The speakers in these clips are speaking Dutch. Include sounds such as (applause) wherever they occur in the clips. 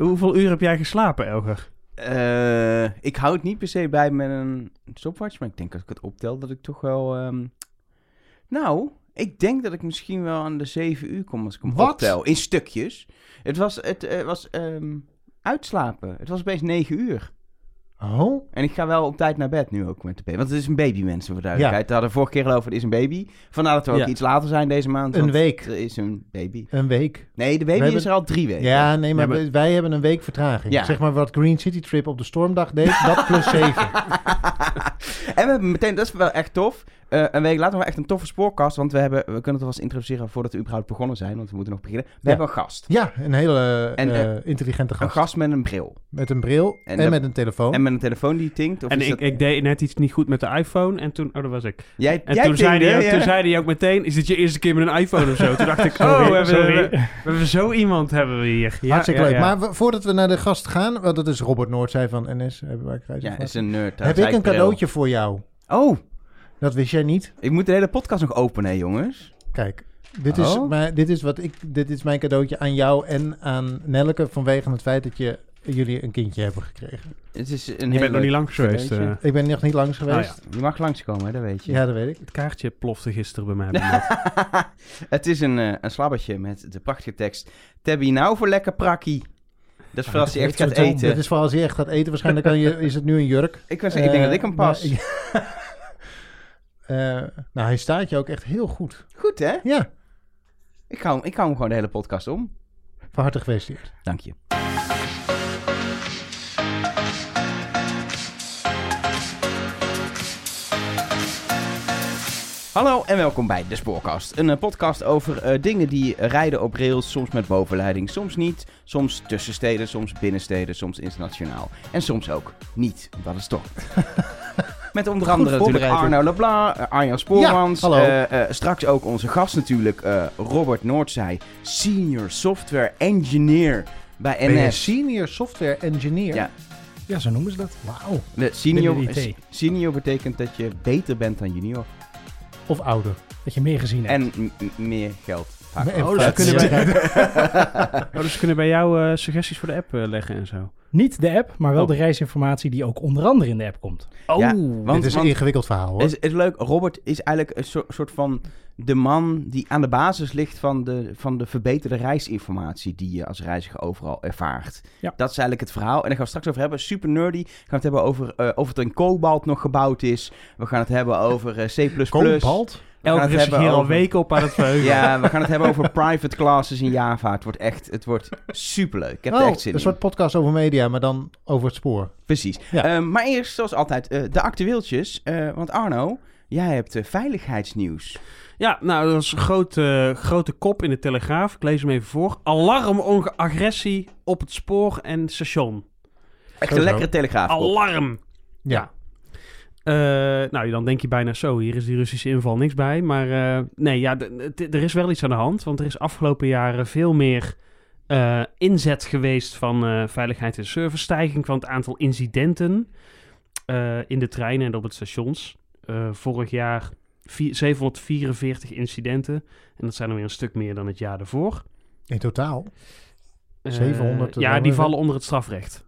Hoeveel uur heb jij geslapen, Elger? Eh, ik hou het niet per se bij met een stopwatch, maar ik denk als ik het optel dat ik toch wel... ehm, Nou, ik denk dat ik misschien wel aan de 7 uur kom als ik hem Wat? optel. In stukjes. Het was, het, eh, was ehm, uitslapen. Het was opeens 9 uur. Oh? En ik ga wel op tijd naar bed nu ook met de baby. Want het is een baby, mensen, voor duidelijkheid. We hadden vorige keer over, het is een baby. Vandaar dat we ook Ja. iets later zijn deze maand. Een week. Er is een baby. Een week. Nee, de baby We hebben- is er al drie weken. Ja, nee, maar, Ja, maar- we- wij hebben een week vertraging. Ja. Zeg maar wat Green City Trip op de stormdag deed, dat plus zeven. (laughs) en we hebben meteen, dat is wel echt tof. Eh, een week later wel echt een toffe spoorkast. Want we, hebben, we kunnen het wel eens introduceren voordat we überhaupt begonnen zijn. Want we moeten nog beginnen. We Ja. hebben een gast. Ja, een hele En, eh, eh, intelligente Een gast. gast met een bril. Met een bril en, met een telefoon. En met een telefoon die tinkt. Of En ik, dat- ik deed net iets niet goed met de iPhone en toen... Oh, dat was ik. jij, En jij toen, zei hij, ja. toen zei hij ook meteen, is dit je eerste keer met een iPhone of zo? Toen dacht ik, (laughs) Sorry, oh, we hebben, sorry. we, we hebben zo iemand hebben we hier. Ja, Hartstikke ja, leuk. ja. Maar we- voordat we naar de gast gaan, want dat is Robert Noordzij van NS. Hebben wij Ja, is een nerd. Heb ik een cadeautje voor jou? Oh, Dat wist jij niet? ik moet de hele podcast nog openen, hè, jongens. Kijk, dit is, Oh. mijn, dit, is wat ik, dit is mijn cadeautje aan jou en aan Nelleke vanwege het feit dat je, jullie een kindje hebben gekregen. Het is een Je bent nog niet langs geweest. eh. Ik ben nog niet langs geweest. Oh, Je mag langskomen, hè, dat weet je. ja. dat weet ik. het kaartje plofte gisteren bij mij. (laughs) het is een, eh, een slabbertje met de prachtige tekst. Tabby nou voor lekker prakkie. Dat is voor als hij echt gaat eten. Dit is voor als je echt gaat eten. Waarschijnlijk kan je, is het nu een jurk. Ik, was, ik denk dat ik hem Eh, pas. maar- (laughs) Eh, nou, hij staat je ook echt heel goed. Goed, hè? Ja, Ik hou, hem- ik hou hem gewoon de hele podcast om. van harte gefeliciteerd. Dank je. Hallo en welkom bij De Spoorkast. Een eh, podcast over eh, dingen die rijden op rails, soms met bovenleiding, soms niet. Soms tussen steden, soms binnensteden, soms internationaal. En soms ook niet, dat is toch. (laughs) Met onder andere natuurlijk Arno Leblanc, eh, Arjan Spoormans. Ja, hallo. eh, eh, straks ook onze gast natuurlijk, eh, Robert Noordzij, Senior Software Engineer bij Ben je NS. senior software engineer? Ja. Ja, zo noemen ze dat. Wauw. De senior, senior betekent dat je beter bent dan junior. Of ouder. Dat je meer gezien hebt. En meer geld. vaak. En Oh, dus kunnen (laughs) wij- Ja. (laughs) Oh, dus we kunnen bij jou eh, suggesties voor de app leggen en zo. Niet de app, maar wel Oh. de reisinformatie die ook onder andere in de app komt. Oh, Ja, Dit want, is een want ingewikkeld verhaal hoor. is, is leuk, Robert is eigenlijk een soort, soort van de man die aan de basis ligt van de, van de verbeterde reisinformatie die je als reiziger overal ervaart. Ja. Dat is eigenlijk het verhaal. En daar gaan we straks over hebben. Super nerdy. We gaan het hebben over eh, of het in Cobalt nog gebouwd is. We gaan het hebben over eh, C++. Cobalt? We gaan Elke het is zich hebben hier al over- weken op aan het verheugen. Ja, we gaan het hebben over private classes in Java. Het wordt echt, het wordt superleuk. Ik heb er Oh, echt zin een in. soort podcast over media, maar dan over het spoor. Precies. Ja. Ehm, maar eerst, zoals altijd, eh, de actueeltjes. Eh, want Arno, jij hebt eh, veiligheidsnieuws. Ja, nou, dat is een grote, grote kop in de Telegraaf. Ik lees hem even voor. Alarm agressie op het spoor en station. Echt een lekkere telegraaf. Alarm! Ja. Eh, nou, dan denk je bijna zo, hier is die Russische inval niks bij. Maar eh, nee, ja, er is wel iets aan de hand. Want er is afgelopen jaren veel meer eh, inzet geweest van veiligheid en service. Stijging van het aantal incidenten in de treinen en op het stations. Vorig jaar vi- 744 incidenten. En dat zijn er weer een stuk meer dan het jaar daarvoor. In totaal. Eh, 700, dat ja, die vallen onder het strafrecht.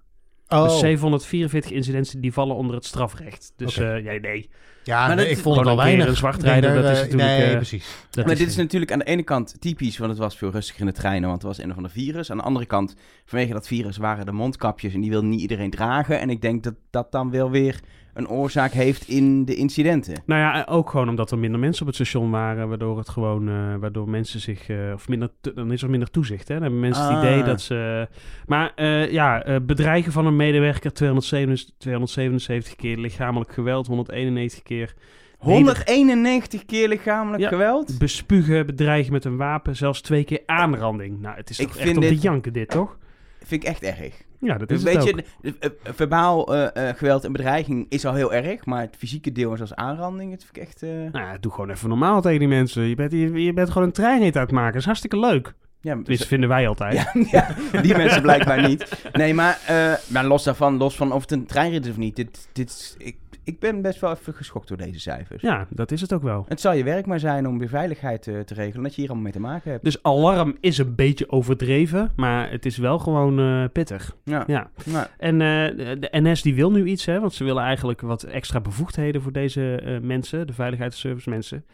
Oh, Dus 744 incidenten die vallen onder het strafrecht. Dus Oké. eh, ja, nee. ja, Maar nee, dat- ik vond het al weinig. een zwartrijder, Nee, dat is eh, natuurlijk, Nee, eh, precies. Dat maar is- dit is natuurlijk aan de ene kant typisch, want het was veel rustiger in de treinen, want het was een of ander virus. Aan de andere kant, vanwege dat virus waren de mondkapjes en die wil niet iedereen dragen. En ik denk dat dat dan wel weer een oorzaak heeft in de incidenten. Nou ja, ook gewoon omdat er minder mensen op het station waren, waardoor het gewoon, eh, waardoor mensen zich, eh, of minder, dan is er minder toezicht. Hè? Dan hebben mensen het Ah. idee dat ze, maar eh, ja, eh, bedreigen van een medewerker 277, 277 keer, lichamelijk geweld 191 keer, 191 keer lichamelijk Ja. geweld? bespugen, bedreigen met een wapen, zelfs twee keer aanranding. Nou, het is Ik toch vind echt om dit- te janken dit, toch? Vind ik echt erg. Ja, dat Dus is weet het je, ook. de- de- eh, verbaal eh, eh, geweld en bedreiging is al heel erg, maar het fysieke deel zoals aanranding, dat vind ik echt... eh, Nou, ja, doe gewoon even normaal tegen die mensen. Je bent, je, je bent gewoon een treinrit aan het maken. Dat is hartstikke leuk. ja, Tenminste, vinden wij altijd. Ja, (laughs) ja, die mensen blijkbaar niet. Nee, maar, eh, maar los daarvan, los van of het een treinrit is of niet. Dit, dit, is- ik, ik ben best wel even geschokt door deze cijfers. Ja, dat is het ook wel. Het zal je werk maar zijn om weer veiligheid te, te regelen, dat je hier allemaal mee te maken hebt. Dus alarm is een beetje overdreven, maar het is wel gewoon eh, pittig. Ja. Ja. En eh, de NS die wil nu iets, hè, want ze willen eigenlijk wat extra bevoegdheden voor deze eh, mensen, de veiligheidsservice mensen.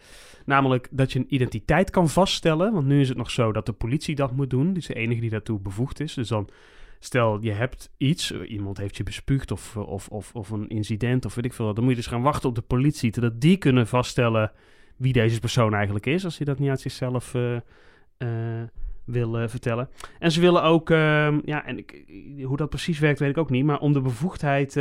Namelijk dat je een identiteit kan vaststellen, want nu is het nog zo dat de politie dat moet doen. Die is de enige die daartoe bevoegd is. Dus dan, stel je hebt iets, eh, iemand heeft je bespuugd of, eh, of, of, of een incident of weet ik veel wat. Dan moet je dus gaan wachten op de politie, totdat die kunnen vaststellen wie deze persoon eigenlijk is, als hij dat niet uit zichzelf eh, wil vertellen. En ze willen ook, ehm, ja, en ik, hoe dat precies werkt weet ik ook niet, maar om de bevoegdheid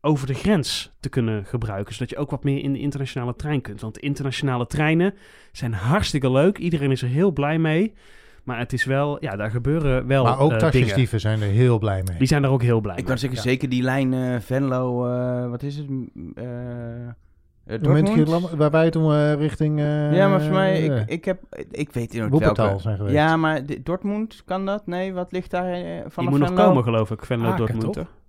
over de grens te kunnen gebruiken, zodat je ook wat meer in de internationale trein kunt. Want internationale treinen zijn hartstikke leuk, iedereen is er heel blij mee, maar het is wel, ja, daar gebeuren wel maar ook eh, dingen. tasjesdieven zijn er heel blij mee. Die zijn er ook heel blij ik mee. kan zeggen, Ja. zeker die lijn eh, Venlo, eh, wat is het? Eh, eh, Moment Dortmund? waar wij toen richting... eh, ja, maar voor mij, ik, ik heb, ik weet Wuppertal welke. zijn geweest. Ja, maar Dortmund kan dat? Nee, wat ligt daar eh, Die vanaf moet nog komen, geloof ik, Venlo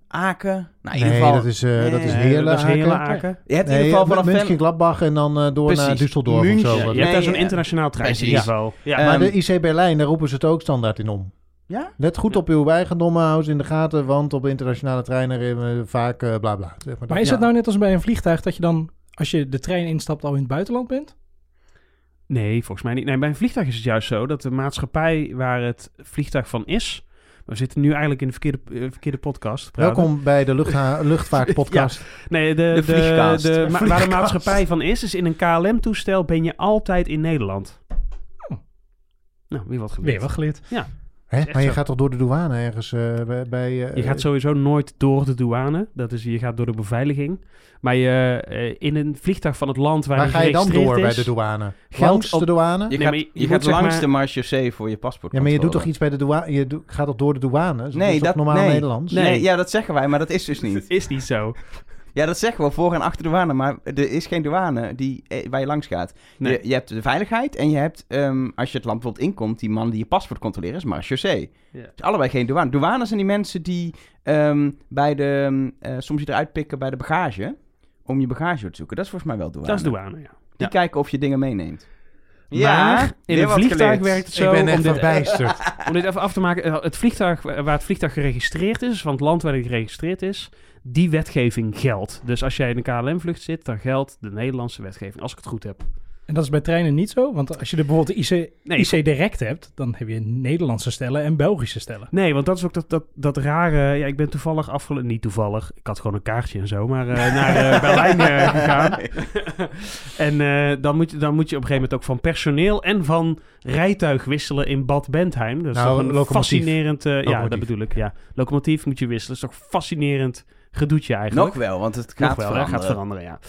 Aken? Nou, in nee, ieder geval, dat is, eh dat is Heerlen. dat is Heerlen, Aken. Aken. je hebt in ieder geval eh, vanaf München, Ven- Gladbach en dan eh, door naar. Düsseldorf of München. zo. Ja, je hebt daar zo'n internationaal treintje in ieder geval. Ja. Maar Ehm, de IC Berlijn, daar roepen ze het ook standaard in om. Ja? Let goed Ja. op uw eigendom, hou ze in de gaten, want op internationale treinen rijden we vaak eh, bla bla. Zeg Maar dat. is Ja. het nou net als bij een vliegtuig dat je dan, als je de trein instapt, al in het buitenland bent? Nee, volgens mij niet. Nee, bij een vliegtuig is het juist zo dat de maatschappij waar het vliegtuig van is. We zitten nu eigenlijk in de verkeerde, eh, verkeerde podcast. praten. Welkom bij de luchtha- (laughs) luchtvaartpodcast. Nee, de, De de, vliegcast. de- De ma- waar de maatschappij van is, is in een KLM-toestel ben je altijd in Nederland. Oh. Nou, weer wat gebeurd. Weer wel geleerd. Hè? Maar je zo. gaat toch door de douane ergens eh, bij... bij, eh, Je gaat sowieso nooit door de douane. Dat is, je gaat door de beveiliging. Maar je, eh, in een vliegtuig van het land waar, Waar je ga je dan door bij de douane? Geld Langs op- de douane? Je Nee, gaat, je- gaat langs maar- de marchaussee voor je paspoort. Ja, maar je doet toch iets bij de douane? Je gaat toch door de douane? Dat Nee, is toch dat- normaal nee. Nederlands? Nee. Nee, ja, dat zeggen wij, maar dat is dus niet. (laughs) is niet zo. Ja, dat zeggen we voor en achter de douane, maar er is geen douane die, eh, waar je langs gaat. Nee. Je, je hebt de veiligheid en je hebt, ehm, als je het land bijvoorbeeld inkomt, die man die je paspoort controleren is marchaussee. Ja. Het is allebei geen douane. Douane zijn die mensen die ehm, bij de, eh, soms je eruit pikken bij de bagage, om je bagage te zoeken. Dat is volgens mij wel douane. Dat is douane, ja. Die Ja. kijken of je dingen meeneemt. maar in een vliegtuig werkt het zo. Ik ben om echt dit- verbijsterd. (laughs) Om dit even af te maken, eh, het vliegtuig waar het vliegtuig geregistreerd is, van het land waar het geregistreerd is, die wetgeving geldt. Dus als jij in een KLM-vlucht zit, dan geldt de Nederlandse wetgeving, als ik het goed heb. En dat is bij treinen niet zo, want als je er bijvoorbeeld de IC, Nee, IC Direct hebt, dan heb je Nederlandse stellen en Belgische stellen. Nee, want dat is ook dat, dat, dat rare... Ja, ik ben toevallig afgelopen... Niet toevallig, ik had gewoon een kaartje en zo, maar eh, naar eh, (laughs) Berlijn eh, gegaan. (laughs) en dan, moet je, dan moet je op een gegeven moment ook van personeel en van rijtuig wisselen in Bad Bentheim. Dat is Nou, toch een locomotief. fascinerend... ja, dat bedoel ik, ja. Locomotief moet je wisselen. Dat is toch fascinerend gedoetje eigenlijk. Nog wel, want het Nog gaat wel, veranderen. gaat veranderen, ja.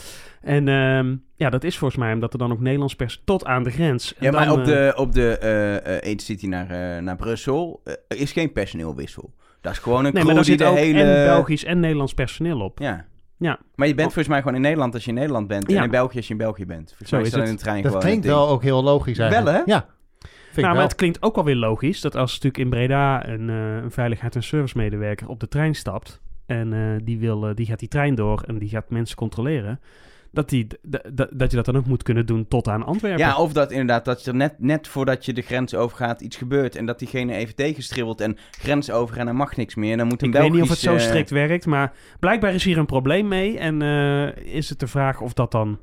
En ehm, ja, dat is volgens mij omdat er dan ook Nederlands pers tot aan de grens. En Ja, maar dan, op eh, de, op de eh eh City naar, eh, naar Brussel eh, is geen personeelwissel. Dat is gewoon een Nee, crew maar daar die zit de ook hele... en Belgisch en Nederlands personeel op. Ja. Ja. Maar je bent Oh. volgens mij gewoon in Nederland als je in Nederland bent. Ja. En in België als je in België bent. Volgens Zo is dat het. in de trein Dat gewoon klinkt wel ook heel logisch eigenlijk. Wel, hè? Ja. Vind ik nou, maar wel. het klinkt ook wel weer logisch dat als natuurlijk in Breda een, eh, een veiligheid- en servicemedewerker op de trein stapt en eh, die, wil, eh, die gaat die trein door en die gaat mensen controleren, dat, die, dat je dat dan ook moet kunnen doen tot aan Antwerpen. Ja, of dat inderdaad, dat er net, net voordat je de grens overgaat iets gebeurt en dat diegene even tegenstribbelt en grens over en dan mag niks meer. Dan moet een ik weet niet of het zo strikt werkt, maar blijkbaar is hier een probleem mee en eh, is het de vraag of dat dan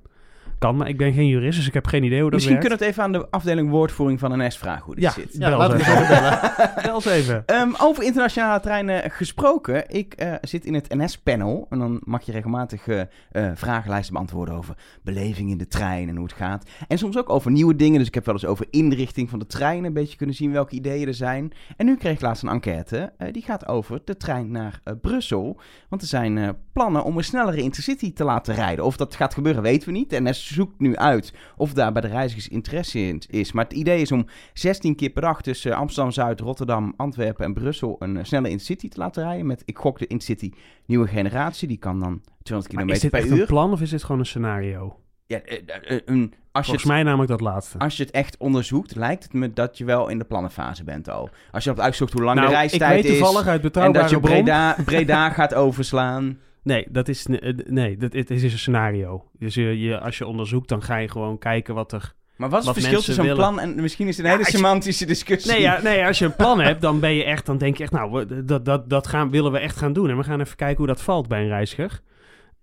kan. Maar ik ben geen jurist, dus ik heb geen idee hoe dat Misschien werkt. kunnen we het even aan de afdeling woordvoering van NS vragen hoe dit Ja, zit. Ja, bel laten we even. bellen. (laughs) Bel eens even. Ehm, over internationale treinen gesproken. Ik eh, zit in het NS-panel. En dan mag je regelmatig eh, eh, vragenlijsten beantwoorden over beleving in de trein en hoe het gaat. En soms ook over nieuwe dingen. Dus ik heb wel eens over inrichting van de trein een beetje kunnen zien welke ideeën er zijn. En nu kreeg ik laatst een enquête. die gaat over de trein naar Brussel. Want er zijn plannen om een snellere intercity te laten rijden. Of dat gaat gebeuren weten we niet. De NS zoekt nu uit of daar bij de reizigers interesse in is. Maar het idee is om 16 keer per dag tussen Amsterdam-Zuid, Rotterdam, Antwerpen en Brussel een eh, snelle intercity te laten rijden. Met, ik gok de intercity nieuwe generatie, die kan dan 200 Maar km is dit per echt uur. een plan of is dit gewoon een scenario? Ja, eh, eh, een, als, je Volgens het, mij namelijk dat laatste. als je het echt onderzoekt, lijkt het me dat je wel in de plannenfase bent al. Als je hebt uitgezocht hoe lang nou, de ik reistijd weet is toevallig uit en betrouwbare dat je. Breda, Breda gaat overslaan. (laughs) Nee, dat is, eh, nee, dat, het is een scenario. Dus je, je, als je onderzoekt, dan ga je gewoon kijken wat er... Maar wat is het verschil tussen een plan en misschien is het een Ja, hele semantische discussie. Nee, ja, nee, als je een plan hebt, dan ben je echt, dan denk je echt, nou, we- dat, dat, dat gaan, willen we echt gaan doen. En we gaan even kijken hoe dat valt bij een reiziger.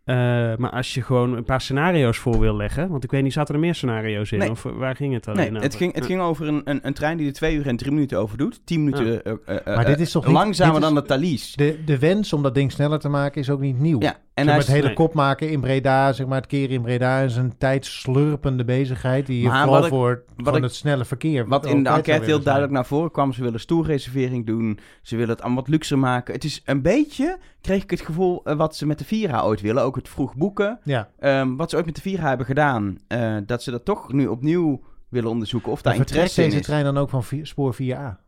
Eh, maar als je gewoon een paar scenario's voor wil leggen, want ik weet niet, zaten er meer scenario's in? Nee. Of eh, waar ging het alleen Nee, over? het ging, het ging over een, een, een trein die er twee uur en drie minuten over doet. Tien minuten eh, Maar dit is toch niet- langzamer dit is- dan de Thalys. De, de wens om dat ding sneller te maken is ook niet nieuw. Ja, en het hele nee. kop maken in Breda, zeg maar het keren in Breda, is een tijdslurpende bezigheid die je Maar vooral voor van ik- het snelle verkeer. Wat in de enquête heel duidelijk naar voren kwam, ze willen stoelreservering doen. Ze willen het allemaal wat luxer maken. Het is een beetje, kreeg ik het gevoel, wat ze met de Vira ooit willen. Ook het vroeg boeken. Ja, Ehm, wat ze ooit met de Vira hebben gedaan. eh, dat ze dat toch nu opnieuw willen onderzoeken of daar interesse in deze is. trein dan ook van spoor 4A.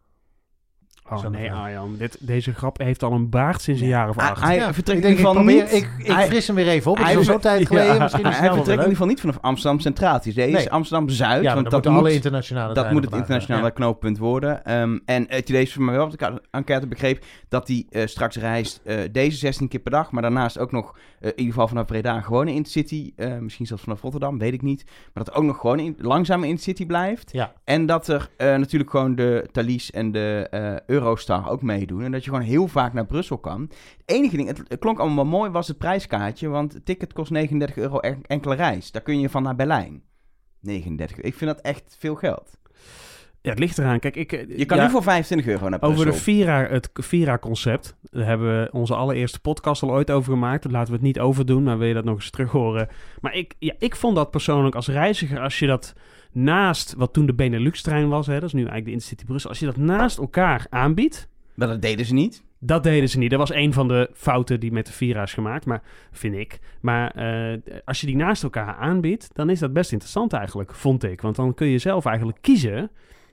Oh nee. Arjan, dit, deze grap heeft al een baard sinds een jaar of Hij, acht. hij Ja, vertrekt denk, ieder ik, geval probeer, niet. ik, ik hij, fris hem weer even op. Hij is zo'n ver- tijd geleden. Ja. Misschien is hij vertrekt in ieder geval niet vanaf Amsterdam Centraal. Het is Deze is Nee. Amsterdam Zuid. Ja, want dat moet, alle internationale dat moet het internationale ja. knooppunt worden. Ehm, en het idee is voor mij wel, wat ik de enquête begreep, dat die eh, straks reist eh, deze 16 keer per dag. Maar daarnaast ook nog, eh, in ieder geval vanaf Breda, gewoon in City. eh, misschien zelfs vanaf Rotterdam, weet ik niet. Maar dat het ook nog gewoon in, langzaam in City blijft. Ja. En dat er eh, natuurlijk gewoon de Thalys en de eh, Eurostar ook meedoen. En dat je gewoon heel vaak naar Brussel kan. Het enige ding, het, klonk allemaal mooi, was het prijskaartje. Want het ticket kost 39 euro en- enkele reis. Daar kun je van naar Berlijn. 39. Ik vind dat echt veel geld. Ja, het ligt eraan. Kijk, ik, eh, Je kan ja, nu voor 25 euro naar Brussel. Over de Vira, het Vira-concept, daar hebben we onze allereerste podcast al ooit over gemaakt. Laten we het niet overdoen, maar wil je dat nog eens terug horen? Maar ik, ja, ik vond dat persoonlijk als reiziger, als je dat naast, wat toen de Benelux-trein was, hè, dat is nu eigenlijk de Intercity Brussel, als je dat naast elkaar aanbiedt, Maar dat deden ze niet. dat deden ze niet. Dat was een van de fouten die met de Vira is gemaakt, maar, vind ik. Maar eh, als je die naast elkaar aanbiedt, dan is dat best interessant eigenlijk, vond ik. Want dan kun je zelf eigenlijk kiezen.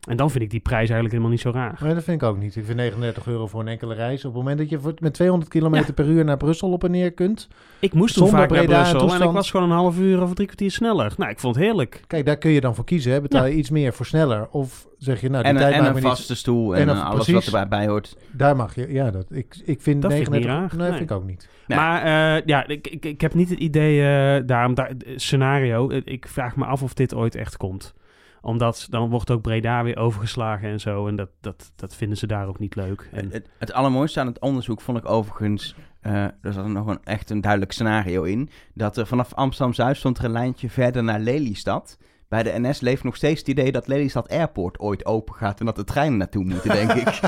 En dan vind ik die prijs eigenlijk helemaal niet zo raar. Maar dat vind ik ook niet. Ik vind 39 euro voor een enkele reis. Op het moment dat je met 200 km per uur naar Brussel op en neer kunt. Ik moest toen vaak naar Breda en Brussel en ik was gewoon een half uur of drie kwartier sneller. Nou, ik vond het heerlijk. Kijk, daar kun je dan voor kiezen. Hè? Betaal je iets meer voor sneller. Of zeg je, nou, die En, tijd en maakt een me niet... vaste stoel en, En een- eh, alles precies. wat erbij bij hoort. Daar mag je, ja, dat, ik, ik vind Dat vind ik 39... niet raar. Nee, Nee. vind ik ook niet. Nee. Maar eh, ja, ik, ik, ik heb niet het idee, eh, daarom, daar, scenario, ik vraag me af of dit ooit echt komt. Omdat dan wordt ook Breda weer overgeslagen en zo. En dat, dat, dat vinden ze daar ook niet leuk. En, Het, het allermooiste aan het onderzoek vond ik overigens... eh er zat nog een, echt een duidelijk scenario in. Dat er vanaf Amsterdam-Zuid stond er een lijntje verder naar Lelystad. Bij de NS leeft nog steeds het idee dat Lelystad Airport ooit open gaat... en dat de treinen naartoe moeten, denk (laughs) ik.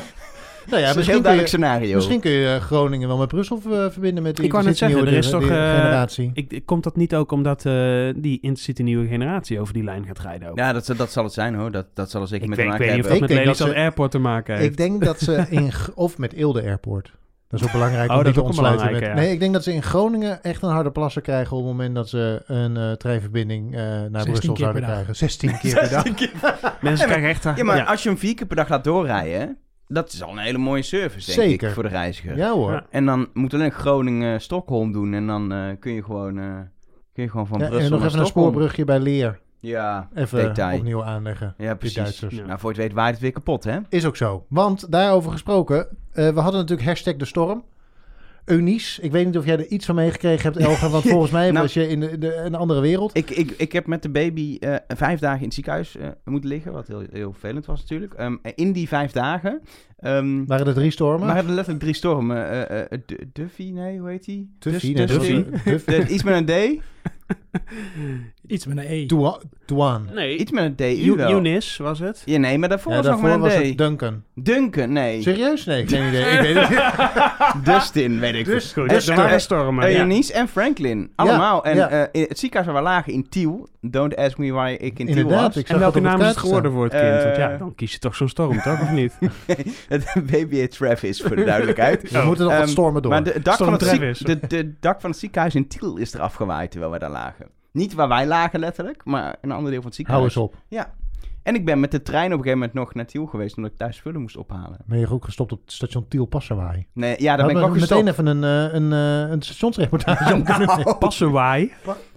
Nou ja, dat is een misschien, heel kun je, duidelijk scenario. misschien kun je Groningen wel met Brussel eh, verbinden met die Ik net nieuwe zeggen, er is toch, eh, generatie. ik, ik- komt dat niet ook omdat eh, die Intercity nieuwe generatie over die lijn gaat rijden? Ook? Ja, dat, dat zal het zijn hoor. Dat, dat zal er zeker ik, met weet, ik maken weet niet of dat hebben. Ik met Lelystad ze- Airport te maken heeft. Ik denk dat ze (laughs) in... Of met Eelde Airport. Dat is ook belangrijk Oh, om dat te ontsluiten. Met, ja. Nee, ik denk dat ze in Groningen echt een harde plasser krijgen... op het moment dat ze een eh, treinverbinding eh, naar 16 Brussel keer zouden (laughs) per dag. krijgen. 16 keer per dag. Mensen krijgen echt... Ja, maar ja. als je hem vier keer per dag laat doorrijden... dat is al een hele mooie service, denk Zeker. ik, voor de reiziger. Ja hoor. Ja. En dan moet alleen Groningen-Stockholm doen... en dan eh, kun, je gewoon, eh, kun je gewoon van Ja, Brussel en nog naar even een spoorbrugje bij Leer. Ja, Even detail. opnieuw aanleggen. Ja, precies. Duitsers. Ja. Nou, voor je het weet waait het weer kapot, hè? Is ook zo. Want daarover gesproken, eh, we hadden natuurlijk hashtag de storm. Eunice. Ik weet niet of jij er iets van meegekregen hebt, Elger. Want (laughs) volgens mij Nou- was je in de, de- een andere wereld. Ik, ik, ik heb met de baby eh, vijf dagen in het ziekenhuis eh, moeten liggen, wat heel, heel vervelend was natuurlijk. Ehm, in die vijf dagen ehm Waren er drie stormen? waren er letterlijk drie stormen. Eh, Du- Duffy, nee, hoe heet die? Tuffy, Dus- nee, Duffy. (laughs) Duffy. Duffy. Iets met een D. (laughs) Iets met een E. Tua- Tuan. Nee, Iets met een D. Eu- U wel. Eunice was het. Ja, nee, maar daarvoor Ja, was nog daarvoor was een D. het Duncan. Duncan, nee. Serieus? Nee, geen idee. Ik weet het niet. (laughs) Dustin, weet ik Dus- veel. Goed, er stormen. Ja. Eunice en Franklin. Allemaal. en ja. eh, in het ziekenhuis waar we lagen in Tiel. Don't ask me why ik in Tiel was. ik En welke naam het is het geworden voor het kind? Want ja, Eh, dan kies je toch zo'n storm, toch? Of niet? (laughs) het baby heet Travis, voor de duidelijkheid. We moeten nog wat Ehm, stormen door. Maar de dak, van het, ziek- Travis. de, de dak van het ziekenhuis in Tiel is eraf gewaaid terwijl we daar lagen. Niet waar wij lagen letterlijk, maar een ander deel van het Hou ziekenhuis. eens op. Ja. En ik ben met de trein op een gegeven moment nog naar Tiel geweest omdat ik thuis spullen moest ophalen. Ben je ook gestopt op het station Tiel Passawaai? Nee, ja, daar ben ik ook we gestopt. meteen even een, eh, een, eh, een stationsreportage (laughs) om kunnen. Passenwaai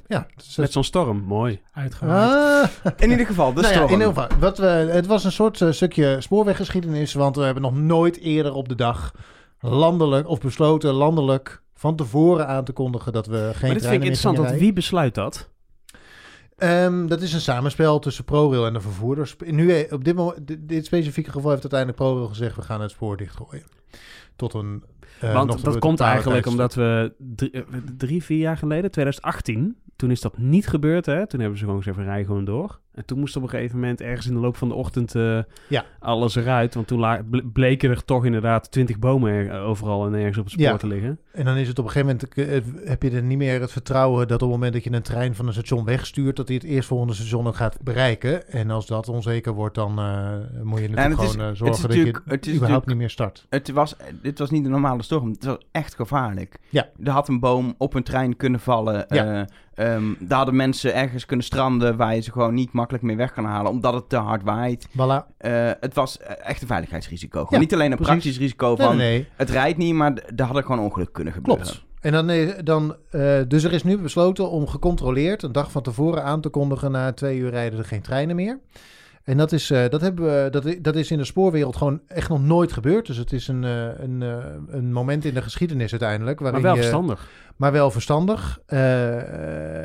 Ja, dus, met zo'n storm. Mooi. Uitgehaaid. Ah, In ieder geval, de nou ja, storm. in ieder geval, wat we, het was een soort eh, stukje spoorweggeschiedenis, want we hebben nog nooit eerder op de dag landelijk of besloten landelijk van tevoren aan te kondigen dat we geen maar dit vind ik treinen meer interessant, want wie besluit dat? Ehm, dat is een samenspel tussen ProRail en de vervoerders. Nu, eh, op dit, moment, dit, dit specifieke geval heeft uiteindelijk ProRail gezegd... we gaan het spoor dichtgooien. Tot een... eh, Want dat komt eigenlijk omdat we drie, eh, drie, vier jaar geleden, 2018, toen is dat niet gebeurd. Hè? Toen hebben ze gewoon gezegd, we rijden gewoon door. En toen moest op een gegeven moment ergens in de loop van de ochtend eh, Ja. alles eruit. Want toen bleken er toch inderdaad twintig bomen er- overal en ergens op het spoor Ja. te liggen. En dan is het op een gegeven moment... eh, heb je er niet meer het vertrouwen dat op het moment dat je een trein van een station wegstuurt... dat hij het eerstvolgende station ook gaat bereiken. En als dat onzeker wordt, dan eh, moet je het natuurlijk is- gewoon eh, het is zorgen dat je het is überhaupt natuurlijk- niet meer start. Het was, dit was niet een normale storm. Het was echt gevaarlijk. Ja. Er had een boom op een trein kunnen vallen. Ja. Ehm, daar hadden mensen ergens kunnen stranden waar je ze gewoon niet makkelijk meer weg kan halen, omdat het te hard waait. Voilà. Eh, het was eh, echt een veiligheidsrisico. Gewoon Ja, niet alleen een precies. praktisch risico van nee, nee. het rijdt niet, maar d- er hadden gewoon ongeluk kunnen gebeuren. Klopt. En dan, eh, dan eh, dus er is nu besloten om gecontroleerd een dag van tevoren aan te kondigen. Na twee uur rijden er geen treinen meer. En dat is, eh, dat hebben we, dat, dat is in de spoorwereld gewoon echt nog nooit gebeurd. Dus het is een, eh, een, een moment in de geschiedenis uiteindelijk. Maar Waarin wel je, verstandig. Maar wel verstandig. Eh,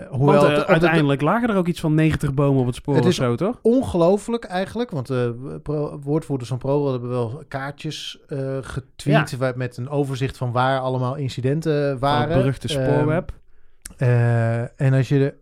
hoewel Want eh, het- uiteindelijk lagen er ook iets van 90 bomen op het spoor Het of is zo, toch? ongelooflijk eigenlijk. Want de pro- woordvoerders van ProRail hebben wel kaartjes getweet... waar- met een overzicht van waar allemaal incidenten waren. het beruchte Ehm, spoorweb. En als je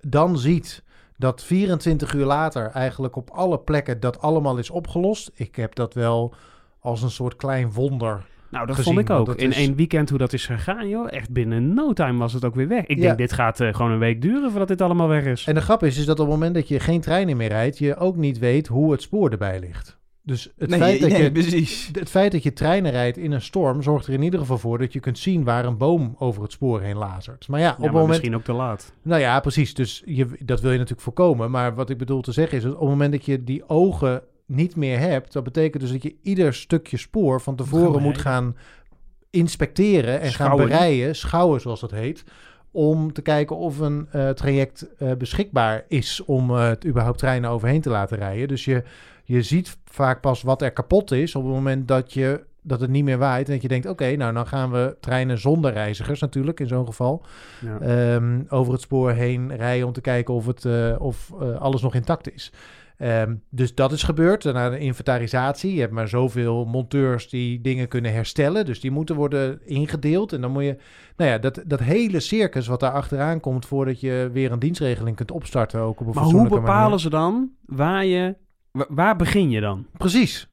dan ziet dat 24 uur later eigenlijk op alle plekken dat allemaal is opgelost. Ik heb dat wel als een soort klein wonder. Nou, dat gezien, vond ik ook. In is- één weekend hoe dat is gegaan, joh. Echt binnen no time was het ook weer weg. Ik Ja. denk, dit gaat eh, gewoon een week duren voordat dit allemaal weg is. En de grap is, is dat op het moment dat je geen treinen meer rijdt, je ook niet weet hoe het spoor erbij ligt. Dus het, nee, feit, dat nee, je, precies. het feit dat je treinen rijdt in een storm zorgt er in ieder geval voor dat je kunt zien waar een boom over het spoor heen lazert. Maar ja, op ja, maar moment misschien ook te laat. Nou ja, precies. Dus je, dat wil je natuurlijk voorkomen. Maar wat ik bedoel te zeggen is, dat op het moment dat je die ogen niet meer hebt, dat betekent dus dat je ieder stukje spoor van tevoren gaan moet gaan inspecteren en gaan bereiden, schouwen zoals dat heet, om te kijken of een eh, traject eh, beschikbaar is om eh, het überhaupt treinen overheen te laten rijden. Dus je, je ziet vaak pas wat er kapot is op het moment dat je dat het niet meer waait en dat je denkt, oké, nou dan gaan we treinen zonder reizigers natuurlijk in zo'n geval Ja. ehm, over het spoor heen rijden om te kijken of, het, eh, of eh, alles nog intact is. Ehm, dus dat is gebeurd. Daarna de inventarisatie. Je hebt maar zoveel monteurs die dingen kunnen herstellen. Dus die moeten worden ingedeeld. En dan moet je, nou ja, dat, dat hele circus wat daar achteraan komt voordat je weer een dienstregeling kunt opstarten. Ook op een maar hoe bepalen manier. ze dan waar je... wa- Waar begin je dan? Precies.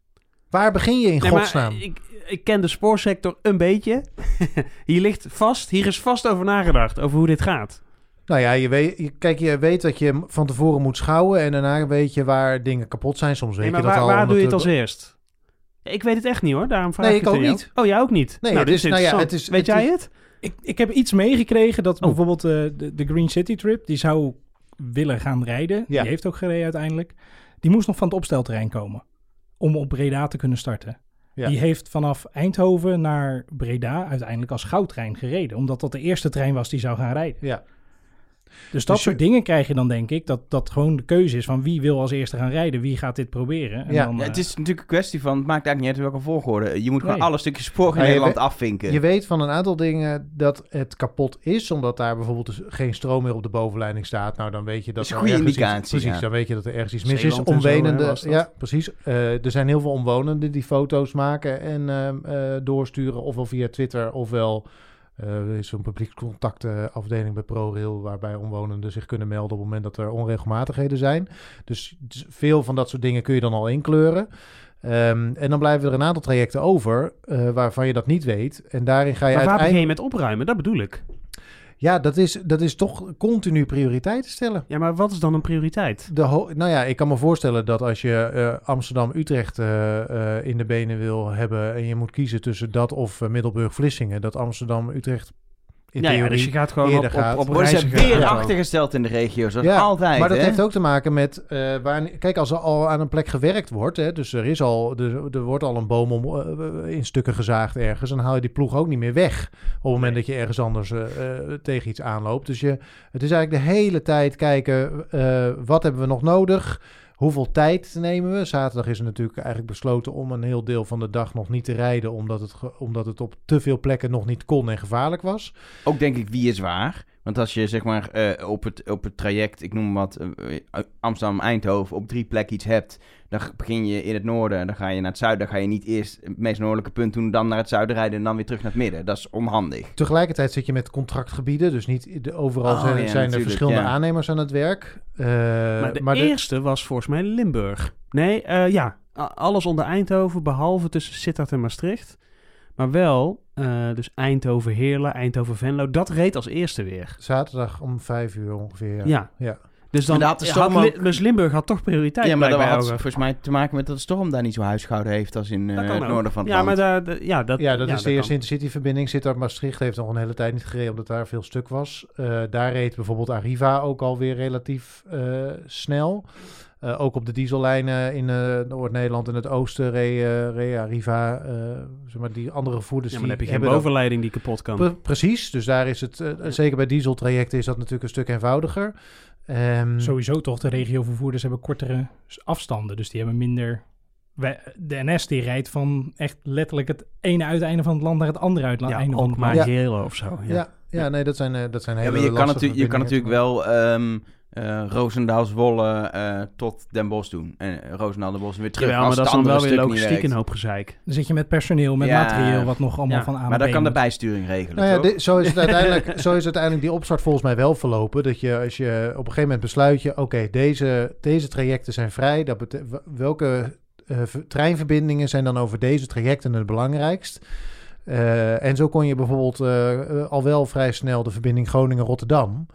Waar begin je in Nee, maar godsnaam? ik, ik ken de spoorsector een beetje. (laughs) hier ligt vast, hier is vast over nagedacht, over hoe dit gaat. Nou ja, je weet, je, kijk, je weet dat je van tevoren moet schouwen. En daarna weet je waar dingen kapot zijn. Soms weet Nee, maar je dat waar, al. waar doe je het als eerst? Ik weet het echt niet hoor, daarom vraag Nee, ik ik het ook jou. niet. Oh, jij ook niet? Nee, nou, het is- nou ja, het is- Weet het jij is- het? Ik, ik heb iets meegekregen dat Oh. bijvoorbeeld eh, de, de Green City Trip, die zou willen gaan rijden. Ja. Die heeft ook gereden uiteindelijk. Die moest nog van het opstelterrein komen om op Breda te kunnen starten. Ja. Die heeft vanaf Eindhoven naar Breda uiteindelijk als goudtrein gereden. Omdat dat de eerste trein was die zou gaan rijden. Ja. Dus dat Dus soort dingen krijg je dan denk ik. Dat dat gewoon de keuze is van wie wil als eerste gaan rijden. Wie gaat dit proberen. En Ja. dan, Ja, eh, het is natuurlijk een kwestie van, het maakt eigenlijk niet uit welke volgorde. Je moet gewoon Nee. alle stukjes spoor in Ja, Nederland weet- afvinken. Je weet van een aantal dingen dat het kapot is, omdat daar bijvoorbeeld dus geen stroom meer op de bovenleiding staat. Nou, dan weet je dat Dat is een er goede ergens iets- indicatie, precies, ja. dan weet je dat er ergens iets mis Zeeland is. zo, dat? ja, precies. Eh, er zijn heel veel omwonenden die foto's maken en ehm, eh, doorsturen, ofwel via Twitter, ofwel eh, er is zo'n publiekscontactafdeling bij ProRail, waarbij omwonenden zich kunnen melden op het moment dat er onregelmatigheden zijn. Dus, veel van dat soort dingen kun je dan al inkleuren. Ehm, en dan blijven er een aantal trajecten over eh, waarvan je dat niet weet. En daarin ga je Maar waar uiteindelijk... begin je met opruimen? Dat bedoel ik. Ja, dat is, dat is toch continu prioriteiten stellen. Ja, maar wat is dan een prioriteit? De nou ja, ik kan me voorstellen dat als je eh, Amsterdam-Utrecht eh, eh, in de benen wil hebben... en je moet kiezen tussen dat of Middelburg-Vlissingen... dat Amsterdam-Utrecht in Ja, dus je gaat gewoon op, eerder op, gaat. op Worden ze weer achtergesteld in de regio's. Is Ja, altijd, maar dat hè? heeft ook te maken met eh, waar. Kijk, als er al aan een plek gewerkt wordt, hè, dus er is al, er, er wordt al een boom om, eh, in stukken gezaagd ergens, dan haal je die ploeg ook niet meer weg op het moment dat je ergens anders eh, tegen iets aanloopt. Dus je, het is eigenlijk de hele tijd kijken, wat hebben we nog nodig? Hoeveel tijd nemen we? Zaterdag is er natuurlijk eigenlijk besloten om een heel deel van de dag nog niet te rijden, omdat het, omdat het op te veel plekken nog niet kon en gevaarlijk was. Ook denk ik, wie is waar? Want als je zeg maar eh, op, het, op het traject, ik noem wat, eh, Amsterdam-Eindhoven, op drie plekken iets hebt, dan begin je in het noorden en dan ga je naar het zuiden. Dan ga je niet eerst het meest noordelijke punt doen, dan naar het zuiden rijden en dan weer terug naar het midden. Dat is onhandig. Tegelijkertijd zit je met contractgebieden, dus niet de, overal Oh, zijn, ja, zijn er verschillende ja. aannemers aan het werk. Eh, maar de eerste was volgens mij Limburg. Nee, eh, ja. Alles onder Eindhoven, behalve tussen Sittard en Maastricht. Maar wel, eh, dus Eindhoven, Heerlen, Eindhoven, Venlo. Dat reed als eerste weer. zaterdag om vijf uur ongeveer. Ja. Ja. Ja. Dus dan Maar dat is had ook- dus Limburg had toch prioriteit ja, maar dat had volgens mij te maken met dat de storm daar niet zo huisgehouden heeft als in eh, kan het noorden van het ja, land. maar daar, de- ja, dat, ja, dat is de eerste Intercity-verbinding. Zit daar Maastricht heeft nog een hele tijd niet gereden, omdat daar veel stuk was. Eh, daar reed bijvoorbeeld Arriva ook alweer relatief eh, snel. Eh, ook op de diesellijnen in eh, Noord-Nederland en het oosten reed, eh, reed Arriva. eh, zeg maar die andere voerders Ja, maar dan die heb je geen bovenleiding die kapot kan. Pre- precies, dus daar is het, eh, zeker bij dieseltrajecten is dat natuurlijk een stuk eenvoudiger. Ehm, Sowieso toch, de regiovervoerders hebben kortere afstanden. Dus die hebben minder... wij- De NS die rijdt van echt letterlijk het ene uiteinde van het land naar het andere uiteinde ja, van het maar land. Ja. Of zo. Ja. ja, ja, nee, dat zijn, eh, dat zijn Ja, hele maar je kan, lastige natuurlijk, je kan natuurlijk wel ehm eh Roosendaal Zwolle eh, tot Den Bosch doen. En Roosendaal Den Bosch weer terug. Jawel, maar dat is dan wel weer logistiek een hoop gezeik. Dan zit je met personeel, met Ja. materieel, wat nog allemaal Ja, van A Maar dan kan de bijsturing regelen, Nou ja, dit- zo, is het (laughs) uiteindelijk, zo is uiteindelijk die opstart volgens mij wel verlopen. Dat je als je op een gegeven moment besluit je, oké, deze, deze trajecten zijn vrij. Dat welke eh, treinverbindingen zijn dan over deze trajecten het belangrijkst? Eh, en zo kon je bijvoorbeeld al wel vrij snel de verbinding Groningen-Rotterdam.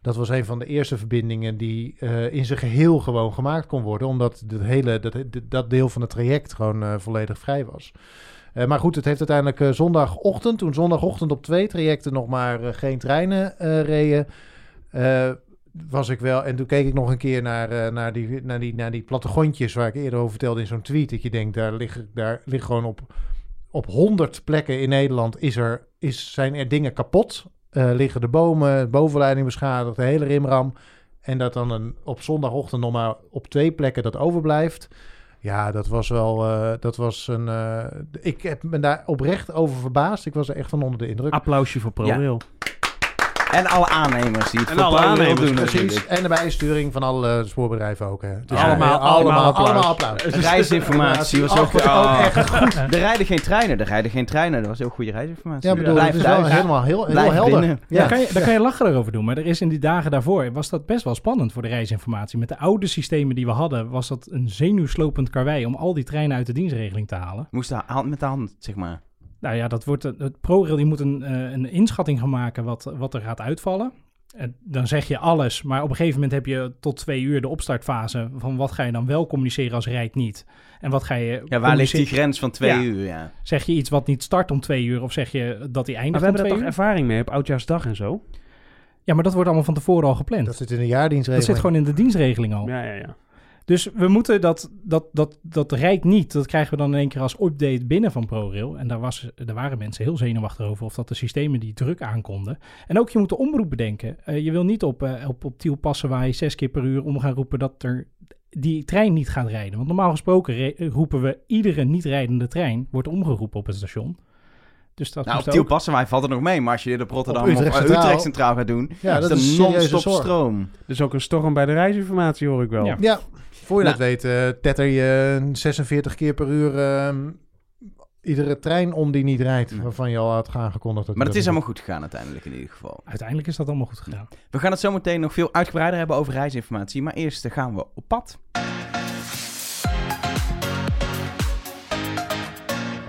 Dat was een van de eerste verbindingen die eh, in zijn geheel gewoon gemaakt kon worden. Omdat het hele, dat, dat deel van het traject gewoon eh, volledig vrij was. Eh, maar goed, het heeft uiteindelijk zondagochtend, toen zondagochtend op twee trajecten nog maar geen treinen reden, was ik wel. En toen keek ik nog een keer naar, naar, die, naar, die, naar die plattegrondjes waar ik eerder over vertelde in zo'n tweet. Dat je denkt, daar liggen daar ligt gewoon op, op 100 plekken in Nederland is er, is, zijn er dingen kapot. Eh, liggen de bomen, de bovenleiding beschadigd, de hele rimram. En dat dan een, op zondagochtend nog maar op twee plekken dat overblijft. Ja, dat was wel. eh, dat was een. eh, ik heb me daar oprecht over verbaasd. Ik was er echt van onder de indruk. Applausje voor ProRail. En alle aannemers die het En voor alle aannemers, doen Precies. En de bijsturing van alle spoorбedrijven ook. Hè. Dus Allemaal- ja, allemaal allemaal applaus. Reisinformatie was ook, oh, echt goed. (laughs) Er rijden geen treinen, er rijden geen treinen. Dat was heel goede reisinformatie. Ja, bedoel, Blijf het is wel helemaal heel, heel Blijf helder. Ja. Daar, kan je, daar kan je lachen erover doen, maar er is in die dagen daarvoor was dat best wel spannend voor de reisinformatie. Met de oude systemen die we hadden, was dat een zenuwslopend karwei om al die treinen uit de dienstregeling te halen. Moest de hand met de hand, zeg maar. Nou ja, dat wordt het, ProRail die moet een, eh, een inschatting gaan maken wat, wat er gaat uitvallen. En dan zeg je alles, maar op een gegeven moment heb je tot twee uur de opstartfase van wat ga je dan wel communiceren als rijdt niet. En wat ga je Ja, waar ligt die grens van twee Ja. uur? Ja. Zeg je iets wat niet start om twee uur of zeg je dat die Maar eindigt we om hebben er twee toch ervaring mee op Oudjaarsdag en zo? Ja, maar dat wordt allemaal van tevoren al gepland. Dat Dat, zit in de jaardienstregeling. zit gewoon in de dienstregeling al. Ja, ja, ja. Dus we moeten dat, dat, dat, dat rijdt niet. Dat krijgen we dan in één keer als update binnen van ProRail. En daar, was, daar waren mensen heel zenuwachtig over of dat de systemen die druk aankonden. En ook je moet de omroep bedenken. Eh, je wil niet op, eh, op, op Tiel passen waar je zes keer per uur om gaan roepen dat er die trein niet gaat rijden. Want normaal gesproken roepen we iedere niet rijdende trein wordt omgeroepen op het station. Dus dat Nou, op Tiel Passenwaai valt het nog mee. Maar als je dit op Rotterdam Op Utrecht of Centraal- Utrecht Centraal gaat doen... Ja, is dat is non-stop stroom. Dus ook een storm bij de reisinformatie hoor ik wel. Ja. Ja, voor je Nou. dat weet, eh, tetter je 46 keer per uur ehm, iedere trein om die niet rijdt. Waarvan je al had aangekondigd dat Maar het is allemaal goed gegaan uiteindelijk in ieder geval. Uiteindelijk is dat allemaal goed gedaan. We gaan het zo meteen nog veel uitgebreider hebben over reisinformatie. Maar eerst eh, gaan we op pad.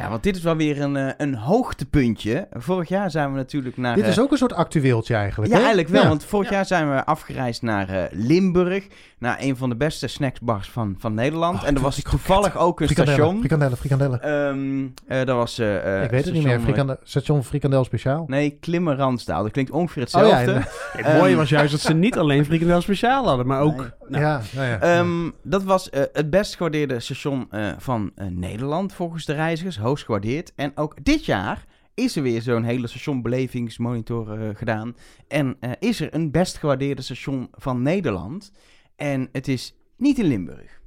Ja, want dit is wel weer een, eh, een hoogtepuntje. Vorig jaar zijn we natuurlijk naar... Dit eh, is ook een soort actueeltje eigenlijk. Ja, hè? eigenlijk wel. Ja. Want vorig jaar zijn we afgereisd naar eh, Limburg. Naar een van de beste snacksbars van, van Nederland. Oh, en er was toevallig ook een station. frikandellen, frikandellen. Ehm, eh, dat was... eh, eh, ik weet het niet station, meer. eh, Frikandel, station Frikandel Speciaal. Nee, Klimmeranstaal. Dat klinkt ongeveer Oh ja, hetzelfde. Het mooie Ehm, was juist dat ze niet alleen frikandel speciaal hadden, maar ook... Nee. Nou, ja, nou ja. Ehm, dat was eh, het best gewaardeerde station eh, van eh, Nederland volgens de reizigers. Hoogst gewaardeerd. En ook dit jaar is er weer zo'n hele stationbelevingsmonitor eh, gedaan. En eh, is er een best gewaardeerde station van Nederland. En het is niet in Limburg.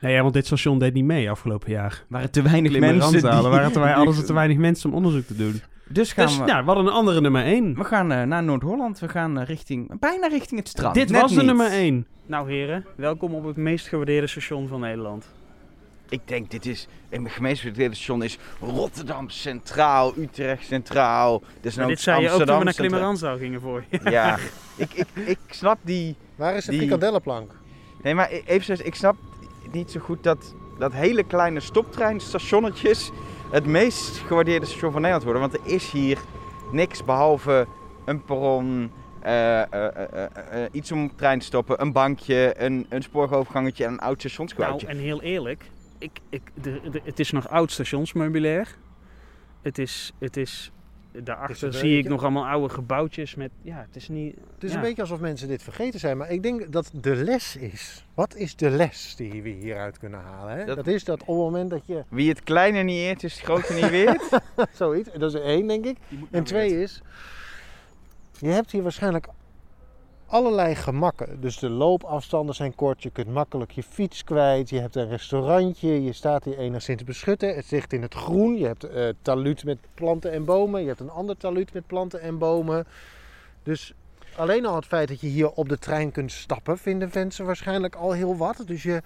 Nee, ja, want dit station deed niet mee afgelopen jaar. waren te weinig mensen. die- Er waren te, ze te weinig mensen om onderzoek te doen. Dus gaan Dus we... ja, we hadden een andere nummer 1. We gaan eh, naar Noord-Holland. We gaan richting, bijna richting het strand. Dit Net was de niet. nummer 1. Nou heren, welkom op het meest gewaardeerde station van Nederland. Ik denk, dit is... Een gemeenschappelijk station is Rotterdam Centraal, Utrecht Centraal. Dus dit zei je ook toen we naar Klimmerandsdal gingen voor je. Ja, ik, ik, ik snap die... Waar is de Die-? Nee, maar e- even ik snap niet zo goed dat, dat hele kleine stoptreinstationnetjes het meest gewaardeerde station van Nederland worden. Want er is hier niks behalve een perron, eh, eh, eh, iets om op trein te stoppen, een bankje, een, een spoorwegovergangetje en een oud Nou, stationsgebouwtje. en heel eerlijk, ik, ik, de, de- het is nog oud stationsmeubilair. Het is, het is, daarachter een zie ik nog allemaal oude gebouwtjes met, ja, het is niet... Het is ja. een beetje alsof mensen dit vergeten zijn, maar ik denk dat de les is. Wat is de les die we hieruit kunnen halen? Hè? Dat- Dat... is dat op het moment dat je Wie het kleine niet eert, is het grote niet weert. (laughs) zoiets, dat is één denk ik. En twee is, je hebt hier waarschijnlijk allerlei gemakken. Dus de loopafstanden zijn kort, je kunt makkelijk je fiets kwijt, je hebt een restaurantje, je staat hier enigszins beschutten, het ligt in het groen, je hebt eh taluut met planten en bomen, je hebt een ander taluut met planten en bomen. Dus alleen al het feit dat je hier op de trein kunt stappen, vinden mensen waarschijnlijk al heel wat. Dus, je,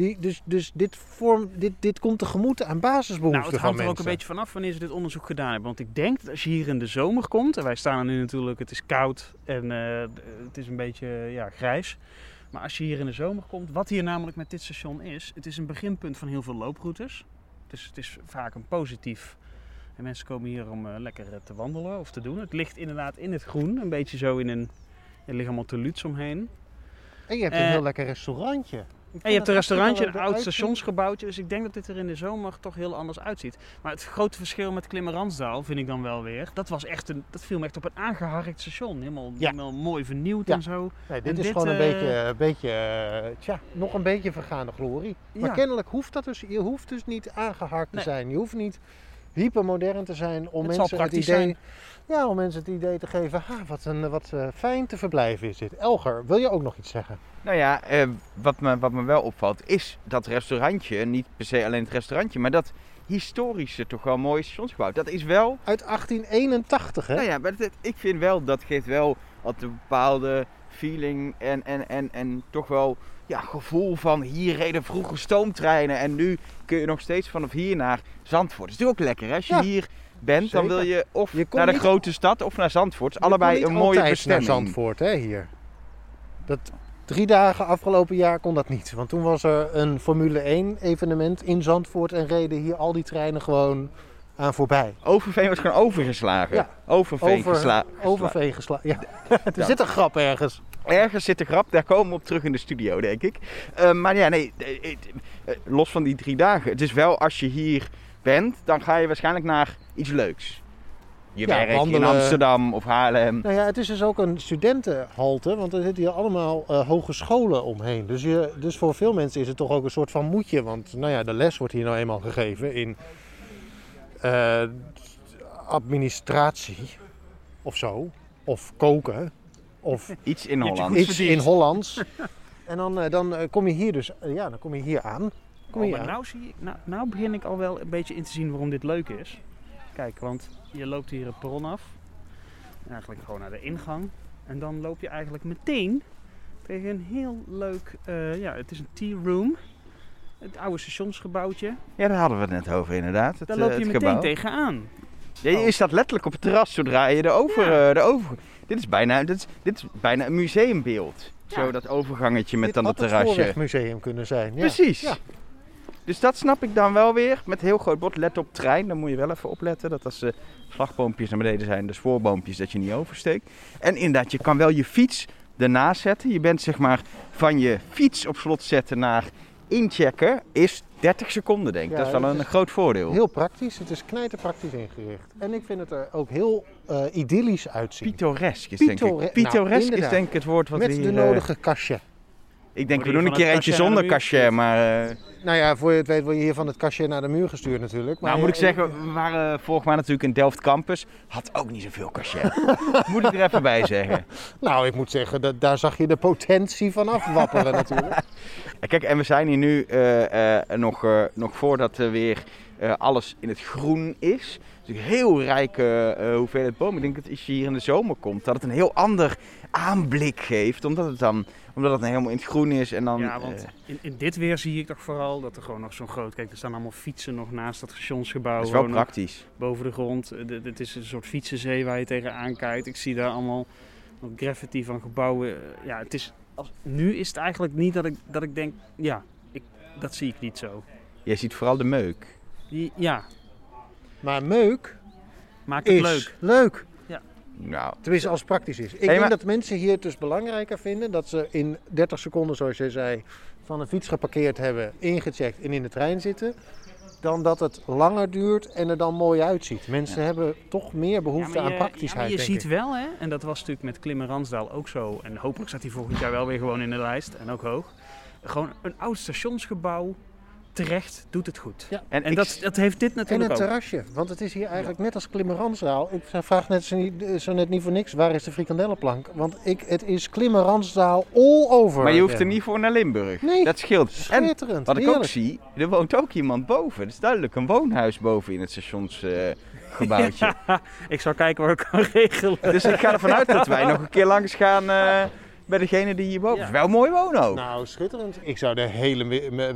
die, dus, dus dit, vorm, dit, dit komt tegemoet aan basisbehoeften Nou, het hangt er ook een beetje vanaf wanneer ze dit onderzoek gedaan hebben. Want ik denk dat als je hier in de zomer komt, en wij staan er nu natuurlijk, het is koud en eh, het is een beetje ja, grijs. Maar als je hier in de zomer komt, wat hier namelijk met dit station is, het is een beginpunt van heel veel looproutes. Dus het is vaak een positief. En mensen komen hier om eh, lekker eh, te wandelen of te doen. Het ligt inderdaad in het groen, een beetje zo in een... Er liggen allemaal teluts omheen. En je hebt Eh, een heel lekker restaurantje. En je hebt een restaurantje, een oud stationsgebouwtje. Dus ik denk dat dit er in de zomer toch heel anders uitziet. Maar het grote verschil met Klimmerandsdaal vind ik dan wel weer. Dat, was echt een, dat viel me echt op een aangeharkt station. Helemaal, Ja. helemaal mooi vernieuwd Ja. en zo. Nee, dit En is dit, gewoon een eh, beetje, een beetje eh, tja, nog een beetje vergaande glorie. Maar Ja. kennelijk hoeft dat dus, je hoeft dus niet aangeharkt te zijn. Je hoeft niet hypermodern te zijn om Het mensen het idee, zijn. ja, om mensen het idee te geven, ha, wat, een, wat eh, fijn te verblijven is dit. Elger, wil je ook nog iets zeggen? Nou ja, eh, wat, me, wat me wel opvalt is dat restaurantje, niet per se alleen het restaurantje, maar dat historische toch wel mooie stationsgebouw. Dat is wel, Uit 1881, hè? nou ja, maar dat- ik vind wel, dat geeft wel altijd een bepaalde feeling en, en, en, en toch wel ja, gevoel van hier reden vroeger stoomtreinen en nu kun je nog steeds vanaf hier naar Zandvoort. Dat is natuurlijk ook lekker hè? als je Ja, hier bent, dan wil je of Je naar de niet- grote stad of naar Zandvoort. Je allebei een mooie bestemming. naar Zandvoort, hè, hier. Dat, drie dagen afgelopen jaar kon dat niet. Want toen was er een Formule 1 evenement in Zandvoort en reden hier al die treinen gewoon aan voorbij. Overveen wordt gewoon overgeslagen. Ja. Overveen Over, gesla- overveen gesla- Ja, (laughs) er zit een grap ergens. Ergens zit de grap, daar komen we op terug in de studio, denk ik. Eh, maar ja, nee, eh, eh, los van die drie dagen. Het is wel, als je hier bent, dan ga je waarschijnlijk naar iets leuks. Je Ja, werk in wandelen. Amsterdam of Haarlem. Nou ja, het is dus ook een studentenhalte, want er zitten hier allemaal eh, hogescholen omheen. Dus, je, dus voor veel mensen is het toch ook een soort van moedje. Want nou ja, de les wordt hier nou eenmaal gegeven in eh, administratie of zo. Of koken. Of Iets in Je hebt je Holland. goed iets in Hollands. En dan, eh, dan kom je hier dus, ja, dan kom je hier aan. Kom Oh, je maar aan. nou, zie ik, nou, nou begin ik al wel een beetje in te zien waarom dit leuk is. Kijk, want je loopt hier het perron af. Eigenlijk gewoon naar de ingang. En dan loop je eigenlijk meteen tegen een heel leuk... eh, ja, het is een tea room. Het oude stationsgebouwtje. Ja, daar hadden we het net over inderdaad. Het, Daar eh, loop je het meteen gebouw. tegenaan. Ja, je staat letterlijk op het terras zodra je de over... Ja. eh, de over... Dit, is bijna, dit, is, dit is bijna een museumbeeld. Ja. Zo dat overgangetje met Dit dan het het terrasje. Spoorwegmuseum kunnen zijn. Ja. Precies. Dus dat snap ik dan wel weer. Met heel groot bord, let op trein. Dan moet je wel even opletten dat als de slagboompjes naar beneden zijn, de spoorboompjes, dat je niet oversteekt. En inderdaad, je kan wel je fiets ernaast zetten. Je bent zeg maar van je fiets op slot zetten naar inchecken is 30 seconden denk ik. Ja, dat is wel een is groot voordeel. Heel praktisch. Het is knijterpraktisch ingericht. En ik vind het er ook heel eh, idyllisch uitzien. Pittoresk is denk ik. Pittoresk nou, is denk ik het woord wat Met we de hier... eh, nodige kastje. Ik denk, we doen een keer eentje cachet zonder cachet, maar... eh, Nou ja, voor je het weet word je hier van het kastje naar de muur gestuurd natuurlijk. Maar nou, moet ik zeggen, we waren vorige maand natuurlijk in Delft Campus. Had ook niet zoveel cachet. (laughs) moet ik er even bij zeggen. Nou, ik moet zeggen, dat, daar zag je de potentie van afwapperen (laughs) natuurlijk. Ja, Kijk, en we zijn hier nu eh, eh, nog, eh, nog voordat er weer eh, alles in het groen is. Dus een heel rijke eh, hoeveelheid bomen. Ik denk dat als je hier in de zomer komt, dat het een heel ander aanblik geeft. Omdat het dan omdat het dan helemaal in het groen is. En dan, Ja, want eh, in, in dit weer zie ik toch vooral dat er gewoon nog zo'n groot... Kijk, er staan allemaal fietsen nog naast dat stationsgebouw. dat is wel praktisch. boven de grond. Eh, dit- Het is een soort fietsenzee waar je tegenaan kijkt. Ik zie daar allemaal wat graffiti van gebouwen. Eh, Ja, het is... Als, nu is het eigenlijk niet dat ik, dat ik denk... Ja, ik, dat zie ik niet zo. Je ziet vooral de meuk. Die- Ja, Maar meuk maakt het is leuk. leuk. Nou, Tenminste, als het praktisch is. Ik Hey, denk maar- dat mensen hier het dus belangrijker vinden dat ze in 30 seconden, zoals je zei, van een fiets geparkeerd hebben, ingecheckt en in de trein zitten. Dan dat het langer duurt en er dan mooi uitziet. Mensen hebben toch meer behoefte Ja, maar aan je- ja, praktischheid. maar je denk ziet ik. wel, hè, en dat was natuurlijk met Klimmen Ransdaal ook zo. En hopelijk staat hij volgend jaar wel weer gewoon in de lijst. En ook hoog. Gewoon een oud stationsgebouw. Terecht doet het goed. Ja. en, En ik- dat, dat heeft dit En natuurlijk een ook. terrasje, want het is hier eigenlijk net als Klimmerandsdaal. Ik vraag net zo, niet, zo net niet voor niks, waar is de frikandellenplank? Want ik, het is Klimmerandsdaal all over. maar je hoeft er niet voor naar Limburg. Nee. Dat scheelt. En Schitterend, wat ik ook zie, er woont ook iemand boven. Het is duidelijk een woonhuis boven in het stationsgebouwtje. (laughs) Ik zal kijken waar ik kan regelen. dus ik ga ervan uit dat wij nog een keer langs gaan eh, (laughs) bij degene die Ja. is. Wel mooi wonen ook. Nou, schitterend. Ik zou de hele,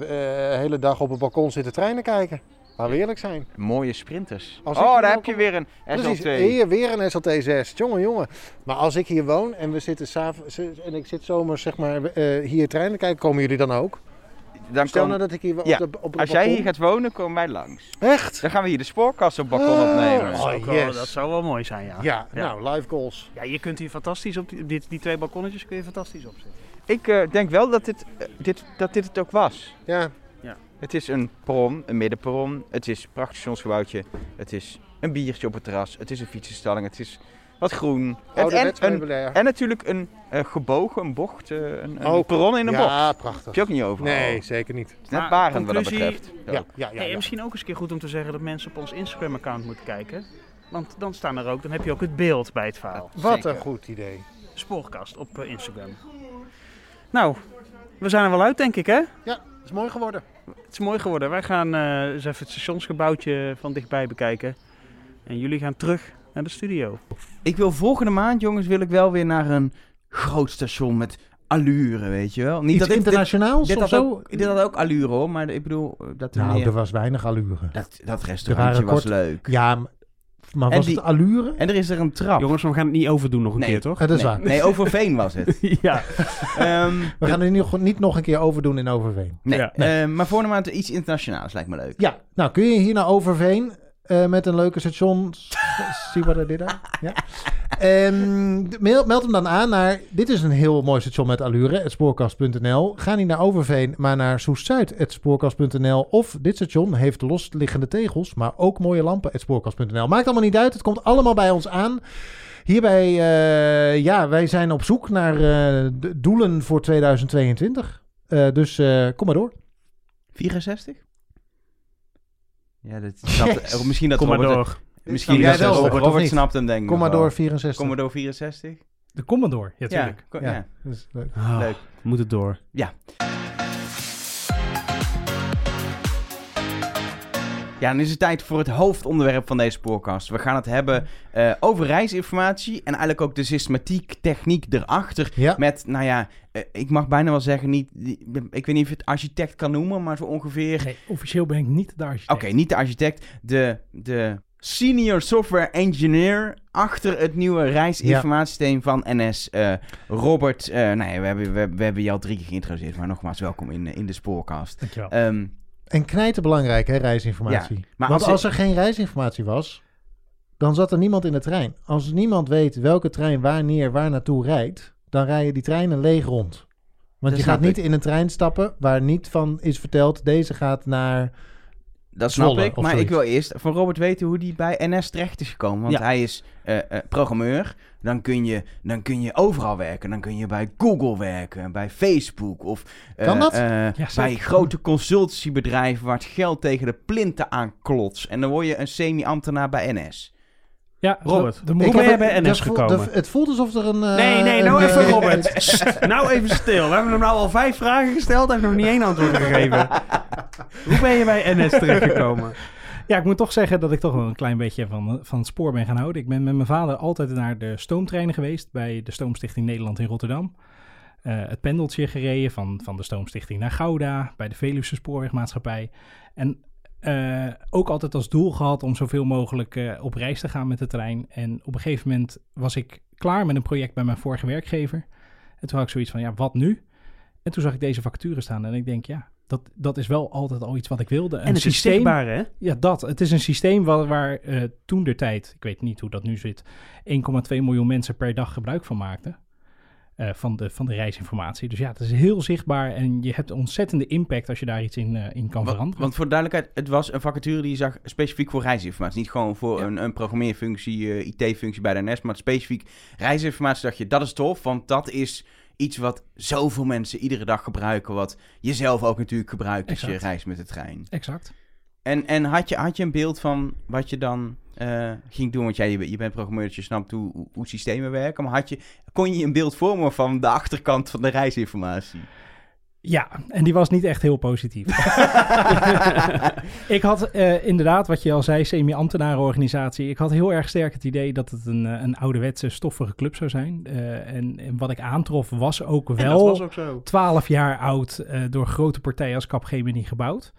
eh, hele dag op het balkon zitten treinen kijken. Laten we eerlijk zijn. Mooie sprinters. Oh, hier daar heb je weer een Precies, SL2. hier weer een SLT6. Jongen, jongen. Maar als ik hier woon en we zitten en ik zit zomers zeg maar eh, hier treinen kijken, komen jullie dan ook? Dan Stel kom- nou dat ik hier op, Ja, de, op het als jij balkon- hier gaat wonen, komen wij langs. Echt? Dan gaan we hier de spoorkast op het balkon Oh. opnemen. Oh, wel- yes. Dat zou wel mooi zijn, ja. Ja, Ja. nou, live goals. Ja, je kunt hier fantastisch op die, op dit, die twee balkonnetjes kun je fantastisch opzetten. Ik eh, denk wel dat dit, eh, dit, dat dit het ook was. Ja, Het is een perron, een middenperron. Het is een prachtig stationsgebouwtje. Het is een biertje op het terras. Het is een fietsenstalling. Het is wat groen. Het, en, een, meubilair. en natuurlijk een eh, gebogen, een bocht. eh, een, een perron in een bocht. Ja, Heb prachtig. je ook niet over. Nee, zeker niet. Het is net Maar Barend wat dat betreft. Ja, Ja. ja, ja. Hey, en ja. misschien ook eens een keer goed om te zeggen dat mensen op ons Instagram-account moeten kijken. Want dan staan er ook, dan heb je ook het beeld bij het verhaal. Wat Zeker. een goed idee. Spoorkast op eh, Instagram. Nou, we zijn er wel uit, denk ik, hè? Ja, is mooi geworden. Het is mooi geworden. Wij gaan eh, eens even het stationsgebouwtje van dichtbij bekijken. En jullie gaan terug naar de studio. Ik wil volgende maand, jongens, wil ik wel weer naar een groot station met allure, weet je wel. Niet Iets dat internationaals dit, of dit, zo? had ook, dit had ook allure hoor, maar ik bedoel eh, dat er Nou, meer- er was weinig allure. dat, dat Er restaurantje was kort- leuk. Ja, maar En was die- het allure? En er is er een trap. Jongens, we gaan het niet overdoen nog een Nee. keer, toch? Ja, dat is nee, waar. nee, Overveen was het. (laughs) ja. Ehm, We gaan het niet, niet nog een keer overdoen in Overveen. nee, Ja. ehm, maar volgende maand iets internationaals lijkt me leuk. Ja, nou kun je hier naar Overveen eh, met een leuke station. Zie wat er dit aan? Ja. Meld, meld hem dan aan naar. Dit is een heel mooi station met allure. Het spoorkast.nl. Ga niet naar Overveen, maar naar Soest-Zuid. Het spoorkast.nl. Of dit station heeft losliggende tegels, maar ook mooie lampen. Het spoorkast.nl. Maakt allemaal niet uit. Het komt allemaal bij ons aan. Hierbij, eh, ja, wij zijn op zoek naar eh, doelen voor 2022. Eh, dus kom maar door. 64? Ja, dat snapt, Yes. of misschien dat Kom maar Robert, door. Misschien dat Robert, Robert, Robert niet? snapt hem denk ik wel. 64. Commodore 64? De Commodore, ja, Ja, tuurlijk. ko- Ja. ja. Dat is leuk. Ah, Leuk. Moet het door. Ja, dan is het tijd voor het hoofdonderwerp van deze podcast. We gaan het hebben eh, over reisinformatie en eigenlijk ook de systematiek, techniek erachter. Ja. Met, nou ja, eh, ik mag bijna wel zeggen, niet, ik weet niet of je het architect kan noemen, maar zo ongeveer. Nee, officieel ben ik niet de architect. Oké, niet de architect, de, de senior software engineer achter het nieuwe reisinformatiesysteem van NS. eh, Robert, eh, nou ja, we, hebben, we, we hebben je al drie keer geïntroduceerd, maar nogmaals welkom in, in de spoorcast. Dankjewel. Ehm, En knijten belangrijk, hè, reisinformatie. maar Want als er geen reisinformatie was, dan zat er niemand in de trein. Als niemand weet welke trein wanneer waar naartoe rijdt, dan rijden die treinen leeg rond. Want Dat je gaat niet in een trein stappen waar niet van is verteld, deze gaat naar dat snap ik. Maar ik wil eerst van Robert weten hoe die bij NS terecht is gekomen. Want Ja. hij is eh, eh, programmeur. Dan kun, je, dan kun je overal werken. Dan kun je bij Google werken, bij Facebook. Of eh, Kan dat? bij grote consultancybedrijven waar het geld tegen de plinten aanklotst. En dan word je een semi-ambtenaar bij NS. Ja, Robert, de, de, Hoe Ik ben het- bij NS gekomen? het voelt alsof er een... eh, Nee, nee, nou een, (laughs) even eh, Robert. (laughs) (laughs) Nou even stil. We hebben hem nou al vijf vragen gesteld. Hij heeft nog niet één antwoord gegeven. Hoe ben je bij NS terechtgekomen? Ja, ik moet toch zeggen dat ik toch wel een klein beetje van, van het spoor ben gaan houden. Ik ben met mijn vader altijd naar de stoomtreinen geweest bij de Stoomstichting Nederland in Rotterdam. Eh, het pendeltje gereden van, van de Stoomstichting naar Gouda, bij de Veluwse Spoorwegmaatschappij. En eh, ook altijd als doel gehad om zoveel mogelijk eh, op reis te gaan met de trein. En op een gegeven moment was ik klaar met een project bij mijn vorige werkgever. En toen had ik zoiets van, ja, wat nu? En toen zag ik deze vacature staan en ik denk, ja, dat, dat is wel altijd al iets wat ik wilde. En het is zichtbaar, hè? Ja, dat. Het is een systeem waar, waar eh, toen de tijd, ik weet niet hoe dat nu zit, 1,2 miljoen mensen per dag gebruik van maakten. Eh, van, de, van de reisinformatie. Dus ja, het is heel zichtbaar en je hebt ontzettende impact als je daar iets in, eh, in kan veranderen. want voor de duidelijkheid, het was een vacature die je zag specifiek voor reisinformatie. Niet gewoon voor Ja. een, een programmeerfunctie, eh, IT-functie bij de NS, maar specifiek reisinformatie dacht je, dat is tof, want dat is iets wat zoveel mensen iedere dag gebruiken, wat je zelf ook natuurlijk gebruikt als je reist met de trein. exact. En, en had, je, had je een beeld van wat je dan eh, ging doen? Want jij, je, je bent programmeur, dus je snapt hoe, hoe, systemen werken. Maar had je, kon je een beeld vormen van de achterkant van de reisinformatie? Ja, en die was niet echt heel positief. (laughs) ik had eh, inderdaad, wat je al zei, semi-ambtenarenorganisatie. Ik had heel erg sterk het idee dat het een, eh, een ouderwetse stoffige club zou zijn. Eh, en, en wat ik aantrof was ook wel... dat was ook zo. 12 jaar oud, eh, door grote partijen als Capgemini gebouwd.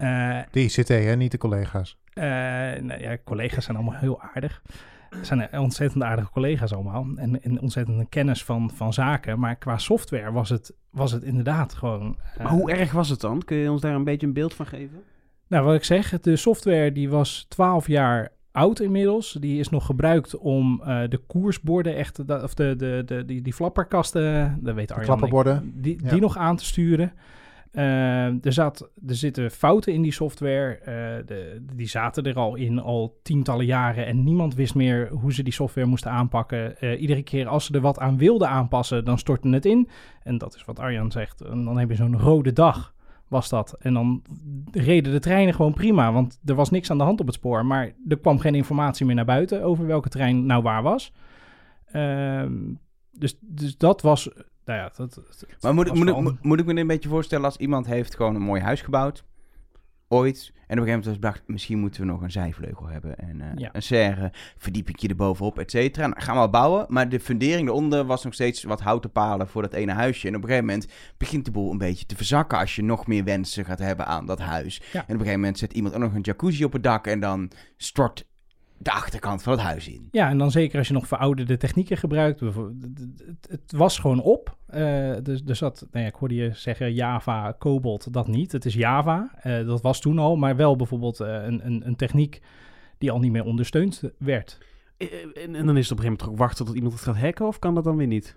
Eh, De ICT, hè, niet de collega's. Eh, nou ja, collega's zijn allemaal heel aardig. Het zijn ontzettend aardige collega's allemaal. En, en ontzettende kennis van, van zaken. Maar qua software was het, was het inderdaad gewoon... eh, Maar hoe erg was het dan? Kun je ons daar een beetje een beeld van geven? Nou, wat ik zeg, de software die was 12 jaar oud inmiddels. Die is nog gebruikt om eh, de koersborden echt, of de, de, de, die, die flapperkasten, dat weet De Arjan. klapperborden. Die, Ja. die nog aan te sturen. Eh, er, zat, er zitten fouten in die software. eh, de, die zaten er al in al tientallen jaren. En niemand wist meer hoe ze die software moesten aanpakken. Eh, iedere keer als ze er wat aan wilden aanpassen, dan stortte het in. En dat is wat Arjan zegt. En dan heb je zo'n rode dag, was dat. En dan reden de treinen gewoon prima. Want er was niks aan de hand op het spoor. Maar er kwam geen informatie meer naar buiten over welke trein nou waar was. Ehm, dus, dus dat was... Nou ja, dat, dat Maar moet moet, moet ik me dit een beetje voorstellen als iemand heeft gewoon een mooi huis gebouwd, ooit, en op een gegeven moment dacht, misschien moeten we nog een zijvleugel hebben en eh, Ja. een serre, verdiepingje erbovenop, et cetera. Nou, gaan we al bouwen, maar de fundering eronder was nog steeds wat houten palen voor dat ene huisje. En op een gegeven moment begint de boel een beetje te verzakken als je nog meer wensen gaat hebben aan dat huis. Ja. En op een gegeven moment zet iemand ook nog een jacuzzi op het dak en dan stort de achterkant van het huis in. Ja, en dan zeker als je nog verouderde technieken gebruikt. Het, was gewoon op. Eh, dus er zat, nou ja, ik hoorde je zeggen Java, Cobalt, dat niet. Het is Java. Eh, dat was toen al, maar wel bijvoorbeeld eh, een, een, een techniek die al niet meer ondersteund werd. En, en dan is het op een gegeven moment ook wachten tot iemand het gaat hacken, of kan dat dan weer niet?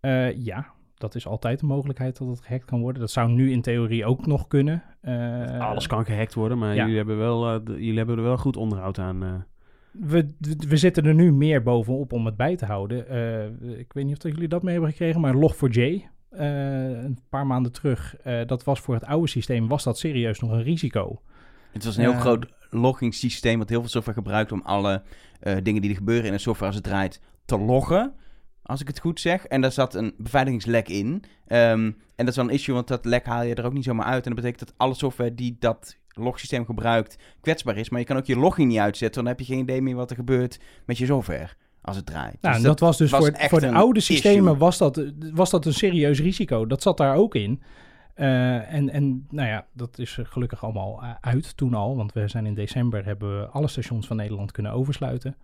Eh, ja, dat is altijd een mogelijkheid dat het gehackt kan worden. Dat zou nu in theorie ook nog kunnen. Eh, Alles kan gehackt worden, maar ja. jullie, hebben wel, jullie hebben er wel goed onderhoud aan. We, we zitten er nu meer bovenop om het bij te houden. Eh, ik weet niet of jullie dat mee hebben gekregen, maar Log4j, eh, een paar maanden terug, eh, dat was voor het oude systeem, was dat serieus nog een risico. Het was een heel groot loggingsysteem wat heel veel software gebruikt om alle eh, dingen die er gebeuren in een software als het draait te loggen. Als ik het goed zeg. En daar zat een beveiligingslek in. Ehm, en dat is wel een issue, want dat lek haal je er ook niet zomaar uit. En dat betekent dat alle software die dat logsysteem gebruikt kwetsbaar is. Maar je kan ook je logging niet uitzetten, dan heb je geen idee meer wat er gebeurt met je software als het draait. Nou, Dus dat, was dus was voor, voor de oude systemen issue. was dat, was dat een serieus risico. Dat zat daar ook in. Eh, en, en nou ja, dat is gelukkig allemaal eh, uit toen al. Want we zijn in december hebben we alle stations van Nederland kunnen oversluiten.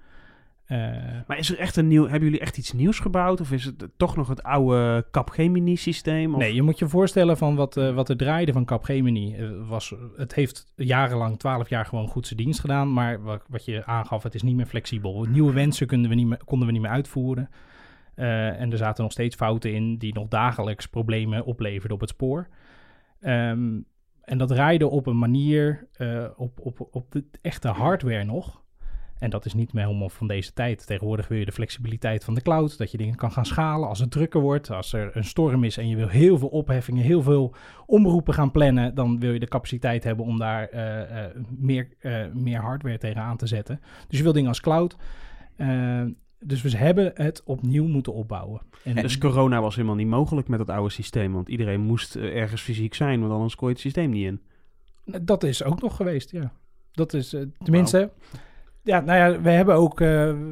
Eh, Maar is er echt een nieuw... Hebben jullie echt iets nieuws gebouwd? Of is het toch nog het oude Capgemini systeem? Of... Nee, je moet je voorstellen van wat, eh, wat er draaide van Capgemini. eh, was, het heeft jarenlang, twaalf jaar gewoon goed zijn dienst gedaan. Maar wat, wat je aangaf, het is niet meer flexibel. Nieuwe wensen konden we niet meer, konden we niet meer uitvoeren. En er zaten nog steeds fouten in die nog dagelijks problemen opleverden op het spoor. Ehm, En dat rijden op een manier, op, op, op de echte hardware nog. En dat is niet meer helemaal van deze tijd. Tegenwoordig wil je de flexibiliteit van de cloud. Dat je dingen kan gaan schalen als het drukker wordt. Als er een storm is en je wil heel veel opheffingen, heel veel omroepen gaan plannen. Dan wil je de capaciteit hebben om daar eh, eh, meer, eh, meer hardware tegen aan te zetten. Dus je wil dingen als cloud. Dus we hebben het opnieuw moeten opbouwen. En Dus corona was helemaal niet mogelijk met het oude systeem. Want iedereen moest ergens fysiek zijn, want anders kon je het systeem niet in. Dat is ook nog geweest, ja. Dat is tenminste. Ja, nou ja, we hebben ook. eh,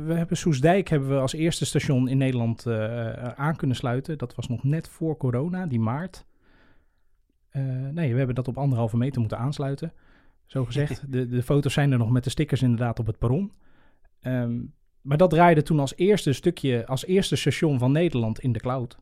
we hebben Soesdijk hebben we als eerste station in Nederland eh, aan kunnen sluiten. Dat was nog net voor corona, die maart. Eh, nee, we hebben dat op anderhalve meter moeten aansluiten. Zo gezegd. (laughs) De, de foto's zijn er nog met de stickers inderdaad op het perron. Ehm, maar dat draaide toen als eerste stukje, als eerste station van Nederland in de cloud.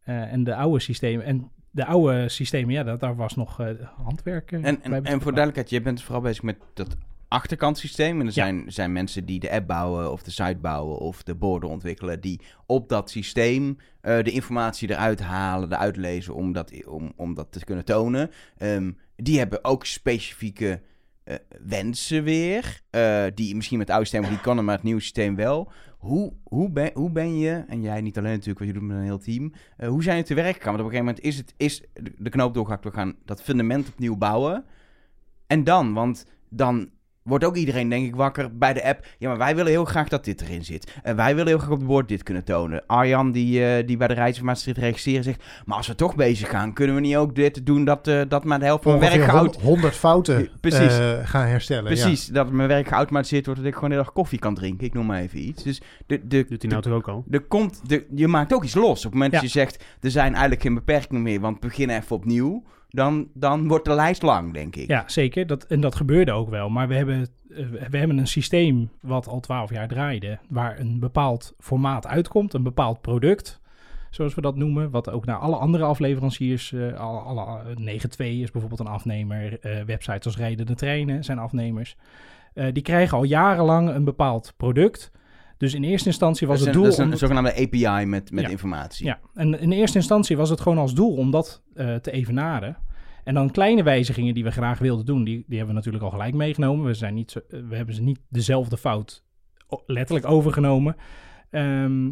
Eh, en de oude systemen. En de oude systemen, ja, dat, daar was nog eh handwerk. eh, En, en, en voor duidelijkheid, je bent vooral bezig met dat achterkantsysteem. En er Ja. zijn, zijn mensen die de app bouwen of de site bouwen of de borden ontwikkelen... die op dat systeem eh, de informatie eruit halen, eruit lezen om dat, om, om dat te kunnen tonen. Ehm, die hebben ook specifieke eh, wensen weer, eh, die misschien met het oude systeem niet konden, maar het nieuwe systeem wel... Hoe, hoe, ben, hoe ben je, en jij niet alleen natuurlijk, want je doet met een heel team... hoe zijn je te werk gegaan? Want op een gegeven moment is, het, is de- de knoop doorgehakt, we gaan dat fundament opnieuw bouwen... En dan, want dan wordt ook iedereen, denk ik, wakker bij de app. Ja, maar wij willen heel graag dat dit erin zit. En wij willen heel graag op het bord dit kunnen tonen. Arjan, die, eh, die bij de reisinformatie zit te registreren, zegt... Maar als we toch bezig gaan, kunnen we niet ook dit doen... dat, eh, dat maar de helft van mijn werk geauto... 100 fouten Precies. eh, gaan herstellen. Precies, dat mijn werk geautomatiseerd wordt... dat ik gewoon heel erg koffie kan drinken. Ik noem maar even iets. Dus de, de, Doet hij nou toch ook al? er komt, de, je maakt ook iets los. Op het moment dat Ja. je zegt, er zijn eigenlijk geen beperkingen meer, want begin even opnieuw. Dan, dan wordt de lijst lang, denk ik. Ja, zeker. Dat, en dat gebeurde ook wel. Maar we hebben, eh, we hebben een systeem wat al twaalf jaar draaide, waar een bepaald formaat uitkomt, een bepaald product, zoals we dat noemen, wat ook naar alle andere afleveranciers, eh alle, alle, 9.2 is bijvoorbeeld een afnemer, eh, websites als Rijdende Treinen zijn afnemers. Eh, die krijgen al jarenlang een bepaald product. Dus in eerste instantie was dat het een, doel... dat is een zogenaamde API met, met Ja. informatie. ja, en in eerste instantie was het gewoon als doel om dat eh, te evenaren. En dan kleine wijzigingen die we graag wilden doen, die, die hebben we natuurlijk al gelijk meegenomen. We, zijn niet zo, eh, we hebben ze niet dezelfde fout letterlijk overgenomen. Ehm,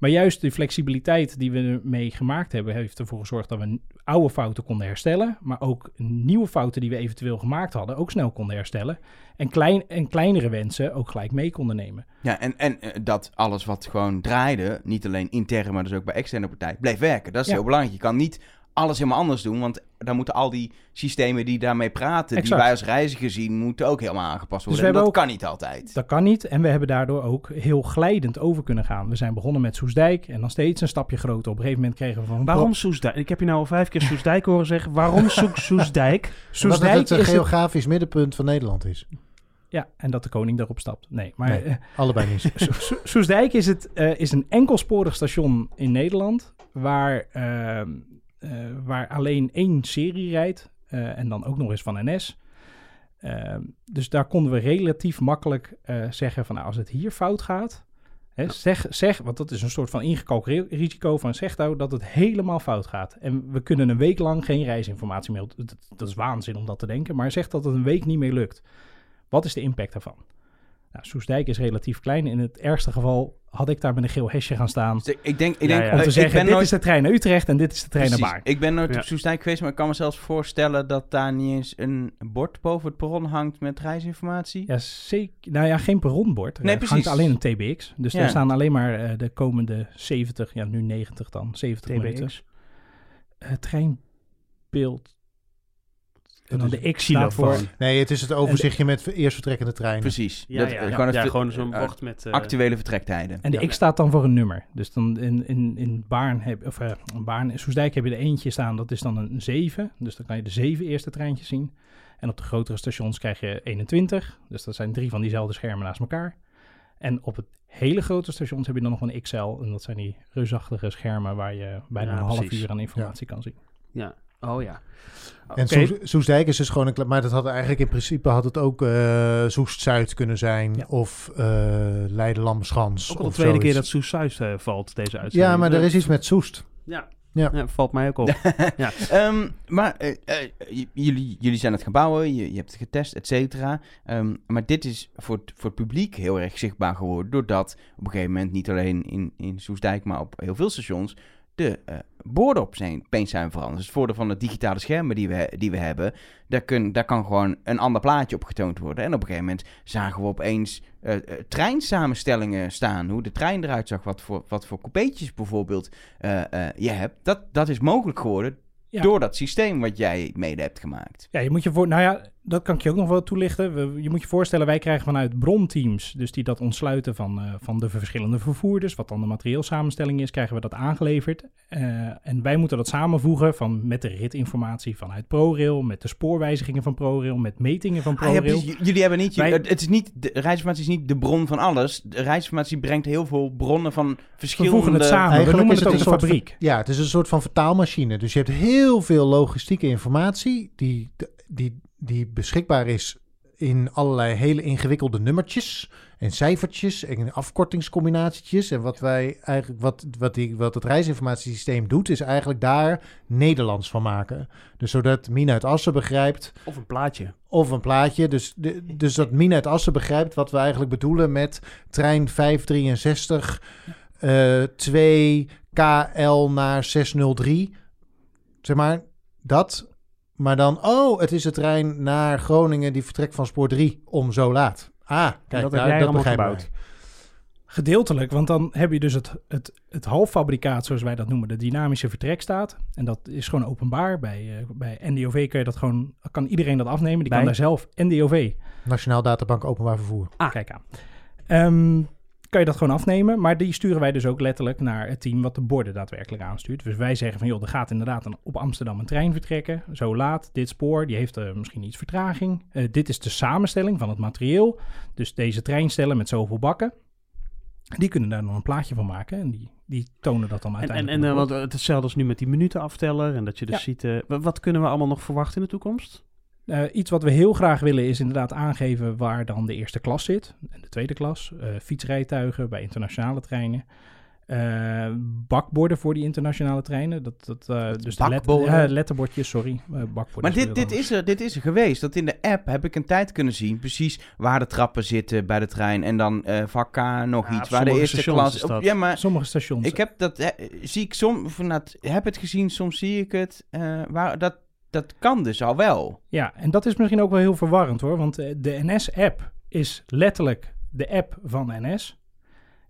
maar juist de flexibiliteit die we ermee gemaakt hebben, heeft ervoor gezorgd dat we oude fouten konden herstellen. Maar ook nieuwe fouten die we eventueel gemaakt hadden, ook snel konden herstellen. En, klein, en kleinere wensen ook gelijk mee konden nemen. Ja, en, en eh, dat alles wat gewoon draaide, niet alleen intern, maar dus ook bij externe partij, bleef werken. Dat is Ja. heel belangrijk. Je kan niet alles helemaal anders doen, want dan moeten al die systemen die daarmee praten, Exact. die wij als reiziger zien, moeten ook helemaal aangepast Dus worden. dat kan niet altijd. Dat kan niet. En we hebben daardoor ook heel glijdend over kunnen gaan. We zijn begonnen met Soesdijk en dan steeds een stapje groter. Op een gegeven moment kregen we van... Waarom Soesdijk? Ik heb je nou al vijf keer Soesdijk horen zeggen. Waarom zoek (laughs) Soesdijk? Omdat het Soesdijk het is het- geografisch middenpunt van Nederland is. Ja, en dat de koning daarop stapt. Nee, maar Nee. eh, Allebei niet. (laughs) Soesdijk is, het, eh, is een enkelsporig station in Nederland... waar, ehm, eh, waar alleen één serie rijdt. eh, en dan ook nog eens van NS. Ehm, dus daar konden we relatief makkelijk eh, zeggen van... Nou, als het hier fout gaat... Hè, zeg, zeg, want dat is een soort van ingekalkuleerd risico van zeg nou dat het helemaal fout gaat. En we kunnen een week lang geen reisinformatie meer. Dat, dat is waanzin om dat te denken, maar zeg dat het een week niet meer lukt. Wat is de impact daarvan? Nou, Soesdijk is relatief klein. In het ergste geval had ik daar met een geel hesje gaan staan. Dus ik, denk, ik denk ja. Om te ik zeggen, ben dit nooit, is de trein naar Utrecht en dit is de trein precies, naar Baar. ik ben nooit Ja. op Soestdijk geweest, maar ik kan me zelfs voorstellen dat daar niet eens een bord boven het perron hangt met reisinformatie. Ja, zeker. Nou ja, geen perronbord. Er Nee, hangt precies. alleen een TBX. Dus Ja. daar staan alleen maar eh, de komende 70, ja nu 90 dan, 70 minuten. TBX. Het treinbeeld. En dan de X staat voor... Nee, het is het overzichtje met eerst vertrekkende treinen. Precies. Ja, Dat, ja, eh, ja. gewoon, Ja, even- gewoon zo'n eh, bord met... eh, actuele vertrektijden. En de Ja. X staat dan voor een nummer. Dus dan in, in, in Baarn heb of eh, Baarn, in Soesdijk heb je er eentje staan, dat is dan een 7. Dus dan kan je de zeven eerste treintjes zien. En op de grotere stations krijg je 21. Dus dat zijn drie van diezelfde schermen naast elkaar. En op het hele grote stations heb je dan nog een XL. En dat zijn die reusachtige schermen waar je bijna Ja, een half precies. uur aan informatie kan zien. Ja. Oh ja. En Oké. Soes- Soesdijk is dus gewoon een... Maar dat had eigenlijk in principe had het ook eh Soest-Zuid kunnen zijn. Ja. Of eh Leiden-Lammerschans. Ook al de tweede keer dat Soes Zuid eh, valt, deze uitzending. Ja, maar er is iets met Soest. Ja, Ja. valt mij ook op. (laughs) ja. Ehm, maar jullie, jullie zijn het gaan bouwen, je, je hebt het getest, et cetera. Ehm, maar dit is voor het, voor het publiek heel erg zichtbaar geworden. Doordat op een gegeven moment niet alleen in, in Soesdijk, maar op heel veel stations de eh, borden op zijn, opeens zijn veranderd. Dus het voordeel van de digitale schermen die we, die we hebben, daar, kun, daar kan gewoon een ander plaatje op getoond worden. En op een gegeven moment zagen we opeens eh, eh, treinsamenstellingen staan. Hoe de trein eruit zag, wat voor, wat voor coupeetjes bijvoorbeeld je hebt. Dat, dat is mogelijk geworden Ja. door dat systeem wat jij mede hebt gemaakt. Ja, je moet je voor, nou ja, dat kan ik je ook nog wel toelichten. We, je moet je voorstellen, wij krijgen vanuit bronteams, dus die dat ontsluiten van, eh, van de verschillende vervoerders, wat dan de materieelsamenstelling is, krijgen we dat aangeleverd. Eh, en wij moeten dat samenvoegen van, met de ritinformatie vanuit ProRail, met de spoorwijzigingen van ProRail, met metingen van Ah, ja, ProRail. precies. Jullie hebben niet, Wij- het, is niet, de reisinformatie is niet de bron van alles. De reisinformatie brengt heel veel bronnen van we verschillende... voegen het samen, we noemen het ook een soort fabriek. Ja, het is een soort van vertaalmachine. Dus je hebt heel veel logistieke informatie die, die, die beschikbaar is in allerlei hele ingewikkelde nummertjes en cijfertjes en afkortingscombinatietjes. En wat wij eigenlijk, wat, wat, die, wat het reisinformatiesysteem doet, is eigenlijk daar Nederlands van maken. Dus zodat Mina uit Assen begrijpt Of een plaatje. of een plaatje. Dus, de, dus dat Mina uit Assen begrijpt wat we eigenlijk bedoelen met trein 563 eh 2 KL naar 603. Zeg maar, dat. Maar dan, oh, het is de trein naar Groningen die vertrekt van spoor 3 om zo laat. Ah, kijk, dat heb daar- begrijpen gebouwd. wij. Gedeeltelijk, want dan heb je dus het, het, het halffabrikaat, zoals wij dat noemen, de dynamische vertrekstaat. En dat is gewoon openbaar. Bij, eh, bij NDOV kan je dat gewoon, kan iedereen dat afnemen. Die Bij? kan daar zelf, NDOV, Nationaal Databank Openbaar Vervoer. Ah. kijk aan. Ehm, kan je dat gewoon afnemen, maar die sturen wij dus ook letterlijk naar het team wat de borden daadwerkelijk aanstuurt. Dus wij zeggen van, joh, er gaat inderdaad een, op Amsterdam een trein vertrekken, zo laat, dit spoor, die heeft eh, misschien iets vertraging. Eh, dit is de samenstelling van het materieel, dus deze treinstellen met zoveel bakken. Die kunnen daar dan een plaatje van maken en die, die tonen dat dan En, en, uiteindelijk. en op eh, want hetzelfde als nu met die minutenafteller. En dat je dus Ja. ziet... wa- wat kunnen we allemaal nog verwachten in de toekomst? Eh, iets wat we heel graag willen is inderdaad aangeven waar dan de eerste klas zit. En de tweede klas. eh, fietsrijtuigen bij internationale treinen. Eh, bakborden voor die internationale treinen. Dat, dat, eh, dus de let- bakborden? ja, letterbordjes, sorry. Bakborden Maar dit, dit, is er, dit is er geweest. Dat in de app heb ik een tijd kunnen zien. Precies waar de trappen zitten bij de trein. En dan eh vak K nog Ja, iets. Waar de eerste klas... is op- dat. ja, maar Sommige stations. ik heb dat... zie ik soms... Heb het gezien, soms zie ik het. eh, waar, dat, dat kan dus al wel. Ja, en dat is misschien ook wel heel verwarrend hoor. Want eh, de NS-app is letterlijk de app van NS.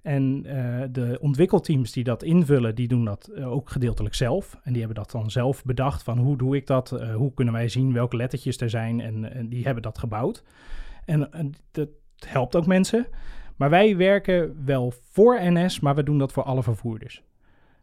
En eh, de ontwikkelteams die dat invullen, die doen dat eh, ook gedeeltelijk zelf. En die hebben dat dan zelf bedacht van hoe doe ik dat? Hoe kunnen wij zien welke lettertjes er zijn? En, en die hebben dat gebouwd. En dat helpt ook mensen. Maar wij werken wel voor NS, maar we doen dat voor alle vervoerders.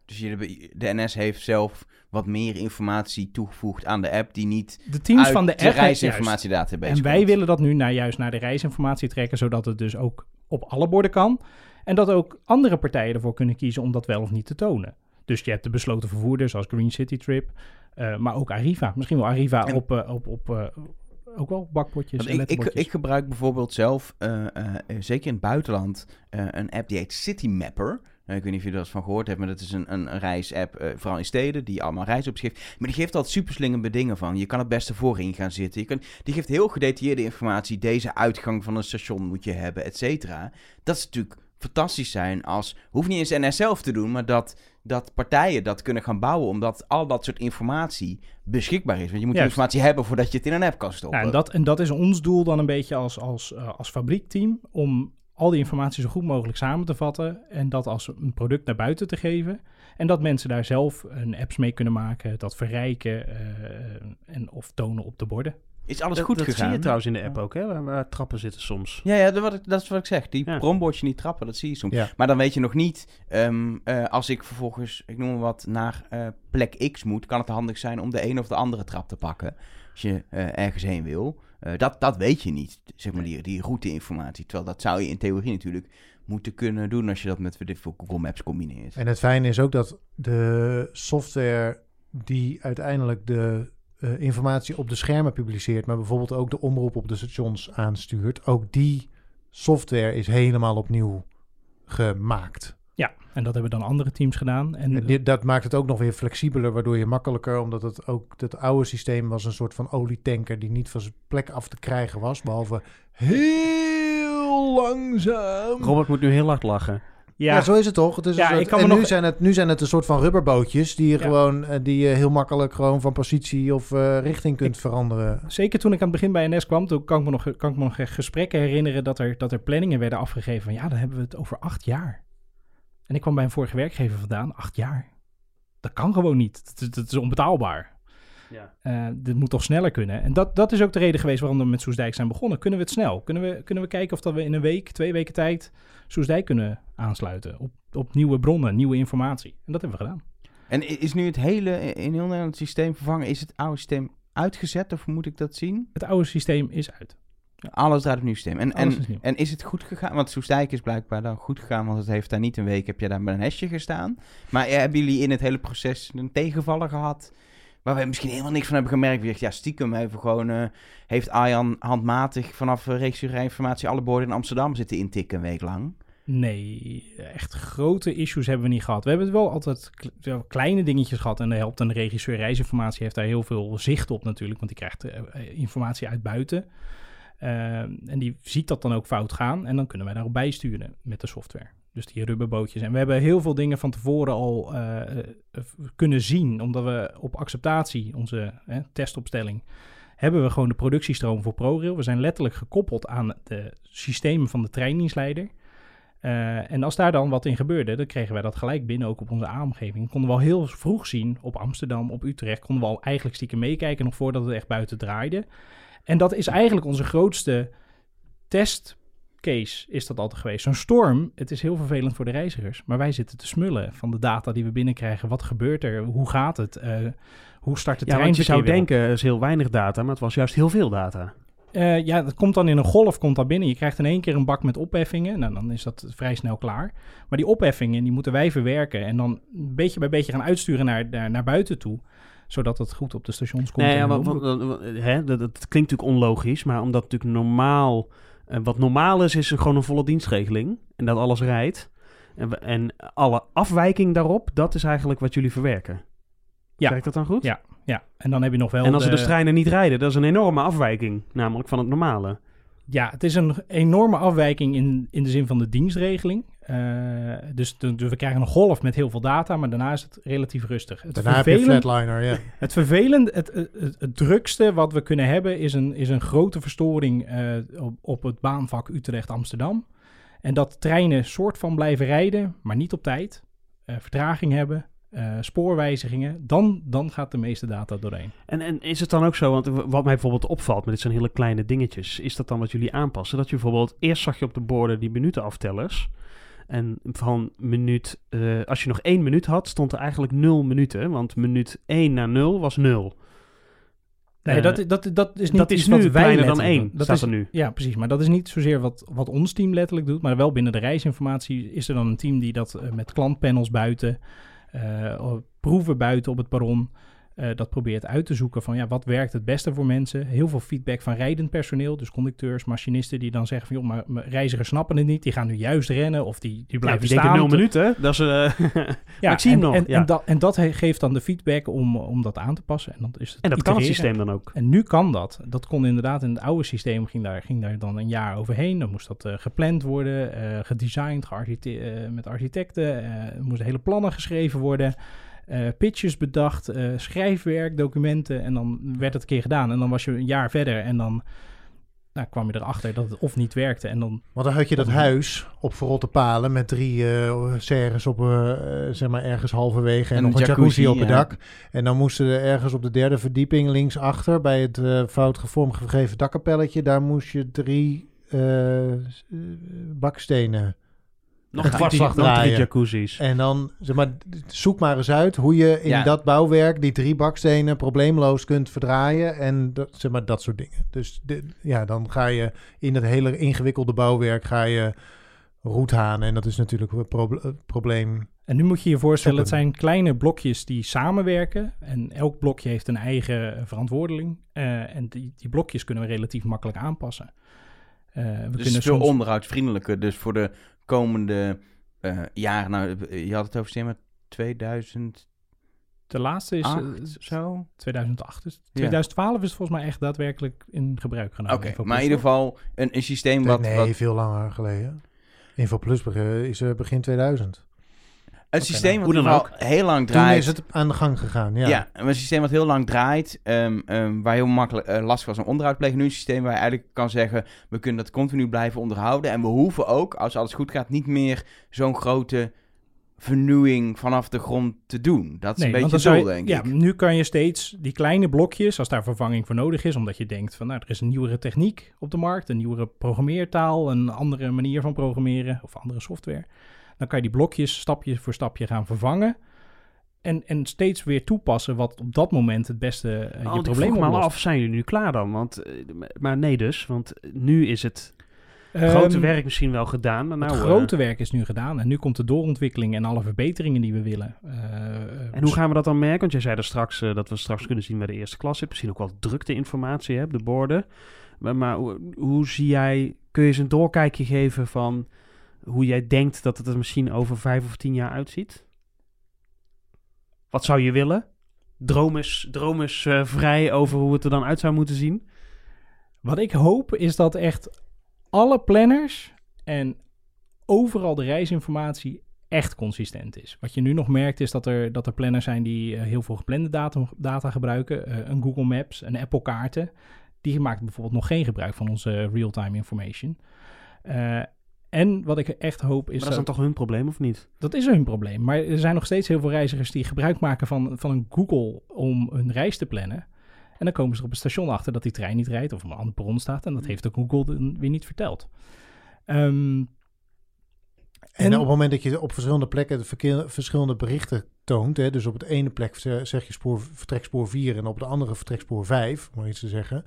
Dus jullie, de NS heeft zelf wat meer informatie toegevoegd aan de app... die niet De teams uit van de de reisinformatiedatabase En wij komt. willen dat nu naar, juist naar de reisinformatie trekken, zodat het dus ook op alle borden kan. En dat ook andere partijen ervoor kunnen kiezen om dat wel of niet te tonen. Dus je hebt de besloten vervoerders als Green City Trip, eh, maar ook Arriva. Misschien wel Arriva En- op, eh, op, op eh, ook wel bakbordjes Want en ik, ik, ik gebruik bijvoorbeeld zelf, eh, eh, eh, zeker in het buitenland, eh, een app die heet City Mapper. Ik weet niet of je er eens van gehoord hebt, maar dat is een, een, reisapp, eh, vooral in steden, die allemaal geeft. Maar die geeft altijd superslingende dingen van. Je kan het beste voorin gaan zitten. Je kan, die geeft heel gedetailleerde informatie. Deze uitgang van een station moet je hebben, et cetera. Dat is natuurlijk fantastisch zijn als, hoeft niet eens NS zelf te doen, maar dat, dat partijen dat kunnen gaan bouwen, omdat al dat soort informatie beschikbaar is. Want je moet die Juist. informatie hebben voordat je het in een app kan stoppen. Ja, en, dat, en dat is ons doel dan een beetje als, als, eh, als fabriekteam, om al die informatie zo goed mogelijk samen te vatten en dat als een product naar buiten te geven. En dat mensen daar zelf een apps mee kunnen maken, dat verrijken eh, en of tonen op de borden. Is alles dat, goed dat gegaan? zie je trouwens in de app ook, hè? Waar, waar trappen zitten soms. Ja, ja dat, wat ik- dat is wat ik zeg. Die Ja. bronbordje niet trappen, dat zie je soms. Ja. Maar dan weet je nog niet, ehm, eh, als ik vervolgens, ik noem maar wat, naar eh, plek X moet, kan het handig zijn om de een of de andere trap te pakken. Als je eh, ergens heen wil. Eh, dat, dat weet je niet, zeg maar, die, die routeinformatie. Terwijl dat zou je in theorie natuurlijk moeten kunnen doen als je dat met Google Maps combineert. En het fijne is ook dat de software die uiteindelijk de eh, informatie op de schermen publiceert, maar bijvoorbeeld ook de omroep op de stations aanstuurt, ook die software is helemaal opnieuw gemaakt. En dat hebben dan andere teams gedaan. En, En dit, dat maakt het ook nog weer flexibeler, waardoor je makkelijker, omdat het ook het oude systeem was een soort van olietanker die niet van zijn plek af te krijgen was, behalve heel langzaam. Robert moet nu heel hard lachen. Ja, ja, zo is het toch? Het is Ja, een soort- ik kan en me nu, nog- zijn het, nu zijn het een soort van rubberbootjes die je Ja. gewoon eh, die je heel makkelijk gewoon van positie of eh, richting kunt veranderen. Zeker toen ik aan het begin bij NS kwam, toen kan ik me nog, kan ik me nog gesprekken herinneren dat er, dat er planningen werden afgegeven van ja, dan hebben we het over acht jaar. En ik kwam bij een vorige werkgever vandaan, acht jaar. Dat kan gewoon niet. Dat, dat is onbetaalbaar. Ja. Eh, dit moet toch sneller kunnen. En dat, dat is ook de reden geweest waarom we met Soesdijk zijn begonnen. Kunnen we het snel? Kunnen we, kunnen we kijken of dat we in een week, twee weken tijd Soesdijk kunnen aansluiten op, op nieuwe bronnen, nieuwe informatie? En dat hebben we gedaan. En is nu het hele in heel Nederland systeem vervangen? Is het oude systeem uitgezet of moet ik dat zien? Het oude systeem is uit. Alles draait op nieuw systeem. En, en, is nieuw. en is het goed gegaan? Want Soestdijk is blijkbaar dan goed gegaan, want het heeft daar niet een week, heb je daar met een hesje gestaan. Maar eh, hebben jullie in het hele proces een tegenvaller gehad? Waar we misschien helemaal niks van hebben gemerkt. Wie zegt, ja, stiekem even gewoon, eh, heeft Arjan handmatig vanaf uh, informatie alle borden in Amsterdam zitten intikken een week lang. Nee, echt grote issues hebben we niet gehad. We hebben het wel altijd kleine dingetjes gehad. En daar helpt een regisseur reisinformatie. heeft daar heel veel zicht op natuurlijk. Want die krijgt eh, eh, informatie uit buiten. Eh, en die ziet dat dan ook fout gaan. En dan kunnen wij daarop bijsturen met de software. Dus die rubberbootjes. En we hebben heel veel dingen van tevoren al eh, eh, kunnen zien. Omdat we op acceptatie, onze eh, testopstelling, hebben we gewoon de productiestroom voor ProRail. We zijn letterlijk gekoppeld aan de systemen van de treindienstleider. Uh, en als daar dan wat in gebeurde, dan kregen wij dat gelijk binnen, ook op onze A-omgeving. Konden we al heel vroeg zien op Amsterdam, op Utrecht, konden we al eigenlijk stiekem meekijken, nog voordat het echt buiten draaide. En dat is eigenlijk onze grootste testcase, is dat altijd geweest. Zo'n storm, het is heel vervelend voor de reizigers, maar wij zitten te smullen van de data die we binnenkrijgen. Wat gebeurt er? Hoe gaat het? Uh, hoe start de ja, trein? want je zou denken, het is heel weinig data, maar het was juist heel veel data. Uh, ja, dat komt dan in een golf komt dat binnen. Je krijgt in één keer een bak met opheffingen. Nou, dan is dat vrij snel klaar. Maar die opheffingen, die moeten wij verwerken. En dan beetje bij beetje gaan uitsturen naar, naar, naar buiten toe. Zodat het goed op de stations komt. Nee, ja, wat, wat, wat, hè, dat, dat, klinkt natuurlijk onlogisch. Maar omdat natuurlijk normaal... Uh, wat normaal is, is gewoon een volle dienstregeling. En dat alles rijdt. En, en alle afwijking daarop, dat is eigenlijk wat jullie verwerken. Ja. Werkt dat dan goed? Ja, ja. En dan heb je nog wel. En als de... de treinen niet rijden, dat is een enorme afwijking, namelijk van het normale. Ja, het is een enorme afwijking in, in de zin van de dienstregeling. Uh, dus, dus we krijgen een golf met heel veel data, maar daarna is het relatief rustig. Het daarna heb je flatliner, ja. (laughs) Het vervelende, het, het, het, het, drukste wat we kunnen hebben is een, is een grote verstoring uh, op, op het baanvak Utrecht-Amsterdam. En dat treinen soort van blijven rijden, maar niet op tijd. Uh, vertraging hebben, uh, spoorwijzigingen, dan, dan gaat de meeste data doorheen. En, en is het dan ook zo, want wat mij bijvoorbeeld opvalt, maar dit zijn hele kleine dingetjes, is dat dan wat jullie aanpassen? Dat je bijvoorbeeld, eerst zag je op de borden die minutenaftellers. En van minuut, uh, als je nog één minuut had, stond er eigenlijk nul minuten. Want minuut 1 naar 0 was 0. Nee, dat, dat, dat is niet dat is nu kleiner dan 1, dat staat is, er nu. Ja, precies. Maar dat is niet zozeer wat, wat ons team letterlijk doet. Maar wel binnen de reisinformatie is er dan een team die dat uh, met klantpanels buiten... Uh, proeven buiten op het perron. Uh, dat probeert uit te zoeken van ja, wat werkt het beste voor mensen. Heel veel feedback van rijdend personeel, dus conducteurs, machinisten die dan zeggen van joh, maar, reizigers snappen het niet. Die gaan nu juist rennen of die, die blijven ja, die staan. nul minuten, dat is... Uh, (laughs) ja, ik zie en, hem nog. En, ja. en, dat, en dat geeft dan de feedback om, om dat aan te passen. En, dat, is het en dat kan het systeem dan ook. En nu kan dat. Dat kon inderdaad in het oude systeem, ging daar, ging daar dan een jaar overheen. Dan moest dat uh, gepland worden, gedesigned, gearchite met architecten. er moesten hele plannen geschreven worden. Uh, pitches bedacht, uh, schrijfwerk, documenten en dan werd het een keer gedaan. En dan was je een jaar verder en dan nou, kwam je erachter dat het of niet werkte. En dan, Want dan had je dat huis op verrotte palen met drie uh, serres op, zeg maar ergens halverwege en, en nog een jacuzzi, jacuzzi op het ja. dak. En dan moesten er ergens op de derde verdieping linksachter bij het fout gevormd gegeven dakkapelletje, daar moest je drie bakstenen nog drie, nog drie jacuzzi's. En dan, zeg maar, zoek maar eens uit hoe je in ja. dat bouwwerk die drie bakstenen probleemloos kunt verdraaien. En dat, zeg maar, dat soort dingen. Dus de, ja, dan ga je in het hele ingewikkelde bouwwerk ga je roethanen. En dat is natuurlijk een pro probleem. En nu moet je je voorstellen, het zijn kleine blokjes die samenwerken. En elk blokje heeft een eigen verantwoording. Uh, en die, die blokjes kunnen we relatief makkelijk aanpassen. Uh, we dus kunnen veel soms... onderhoudsvriendelijker. Dus voor de komende eh, jaren, nou, je had het over systemen 2008 De laatste is eh, zo. 2008. Dus 2012 is het volgens mij echt daadwerkelijk in gebruik genomen. Oké, maar in ieder geval een, een systeem wat... nee, wat veel langer geleden. InfoPlus is eh, begin 2000. Een systeem nou, wat dan heel lang Toen draait. is het aan de gang gegaan, ja. Ja, een systeem wat heel lang draait, ehm, ehm, waar heel makkelijk eh, lastig was om onderhoud te plegen. Nu een systeem waar je eigenlijk kan zeggen, we kunnen dat continu blijven onderhouden. En we hoeven ook, als alles goed gaat, niet meer zo'n grote vernieuwing vanaf de grond te doen. Dat is Nee, een beetje zo, je- denk ja, ik. Nu kan je steeds die kleine blokjes, als daar vervanging voor nodig is, omdat je denkt van nou, er is een nieuwere techniek op de markt, een nieuwere programmeertaal, een andere manier van programmeren of andere software. Dan kan je die blokjes stapje voor stapje gaan vervangen. En, en steeds weer toepassen wat op dat moment het beste je Oh, probleem oplost. af, zijn jullie nu klaar dan? Want, eh, maar nee dus, want nu is het Ehm, grote werk misschien wel gedaan. Maar nou, het eh, grote werk is nu gedaan en nu komt de doorontwikkeling en alle verbeteringen die we willen. En hoe gaan we dat dan merken? Want jij zei er straks dat we straks kunnen zien bij de eerste klas zit. Misschien ook wel drukte informatie hè, op de borden. Maar, maar hoe, hoe zie jij, kun je eens een doorkijkje geven van hoe jij denkt dat het er misschien over vijf of tien jaar uitziet? Wat zou je willen? Droom is, eh, vrij over hoe het er dan uit zou moeten zien. Wat ik hoop is dat echt alle planners en overal de reisinformatie echt consistent is. Wat je nu nog merkt is dat er, dat er planners zijn die eh, heel veel geplande data, data gebruiken. eh, een Google Maps, een Apple kaarten. Die maakt bijvoorbeeld nog geen gebruik van onze real-time information. Eh, en wat ik echt hoop Maar is dat is dan toch hun probleem of niet? dat is hun probleem. Maar er zijn nog steeds heel veel reizigers die gebruik maken van, van een Google om hun reis te plannen. En dan komen ze er op het station achter dat die trein niet rijdt of op een ander perron staat. En dat heeft de Google dan weer niet verteld. Ehm, En, En- op het moment dat je op verschillende plekken de verkeer- verschillende berichten toont, hè, dus op het ene plek ze- zeg je spoor, vertrekspoor 4 en op de andere vertrekspoor 5, om maar iets te zeggen,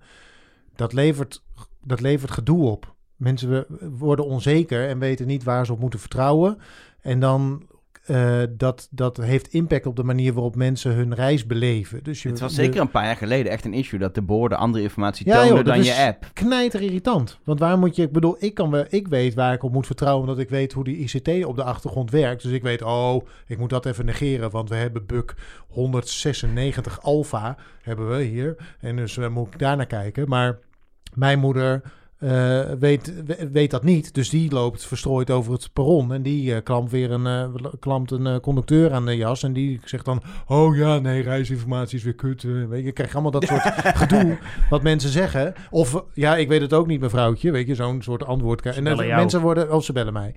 dat levert, dat levert gedoe op. Mensen worden onzeker en weten niet waar ze op moeten vertrouwen. En dan eh, dat, dat heeft impact op de manier waarop mensen hun reis beleven. Dus je, Het was zeker een paar jaar geleden echt een issue dat de borden andere informatie Ja, toonden dan je app. knijter irritant. Want waar moet je, ik bedoel, ik, kan wel, ik weet waar ik op moet vertrouwen, omdat ik weet hoe die ICT op de achtergrond werkt. Dus ik weet, oh, ik moet dat even negeren, want we hebben bug 196 alpha, hebben we hier. En dus uh, moet ik daar naar kijken. Maar mijn moeder eh, weet, we- weet dat niet, dus die loopt verstrooid over het perron. En die eh, klampt weer een, eh, klampt een conducteur aan de jas. En die zegt dan, oh ja, nee, reisinformatie is weer kut. weet je, je krijgt allemaal dat soort (laughs) gedoe wat mensen zeggen. Of ja, ik weet het ook niet, mevrouwtje. Weet je, zo'n soort antwoord En dan- mensen worden, of ze bellen mij.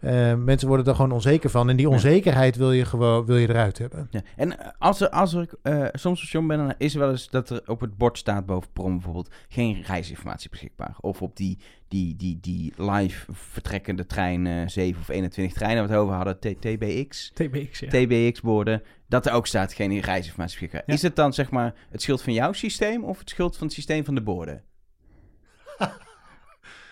Ja. Mensen worden er gewoon onzeker van. En die onzekerheid wil je gewoon wil je eruit hebben. Ja. En als, er, als ik soms op station ben, dan is er wel eens dat er op het bord staat boven Prom bijvoorbeeld geen reisinformatie beschikbaar. Of op die, die, die, die live vertrekkende trein eh 7 of 21 treinen waar we over hadden, T- TBX. TBX, ja. TBX-borden, dat er ook staat geen reisinformatie beschikbaar. Ja. Is het dan zeg maar het schuld van jouw systeem of het schuld van het systeem van de borden? (laughs)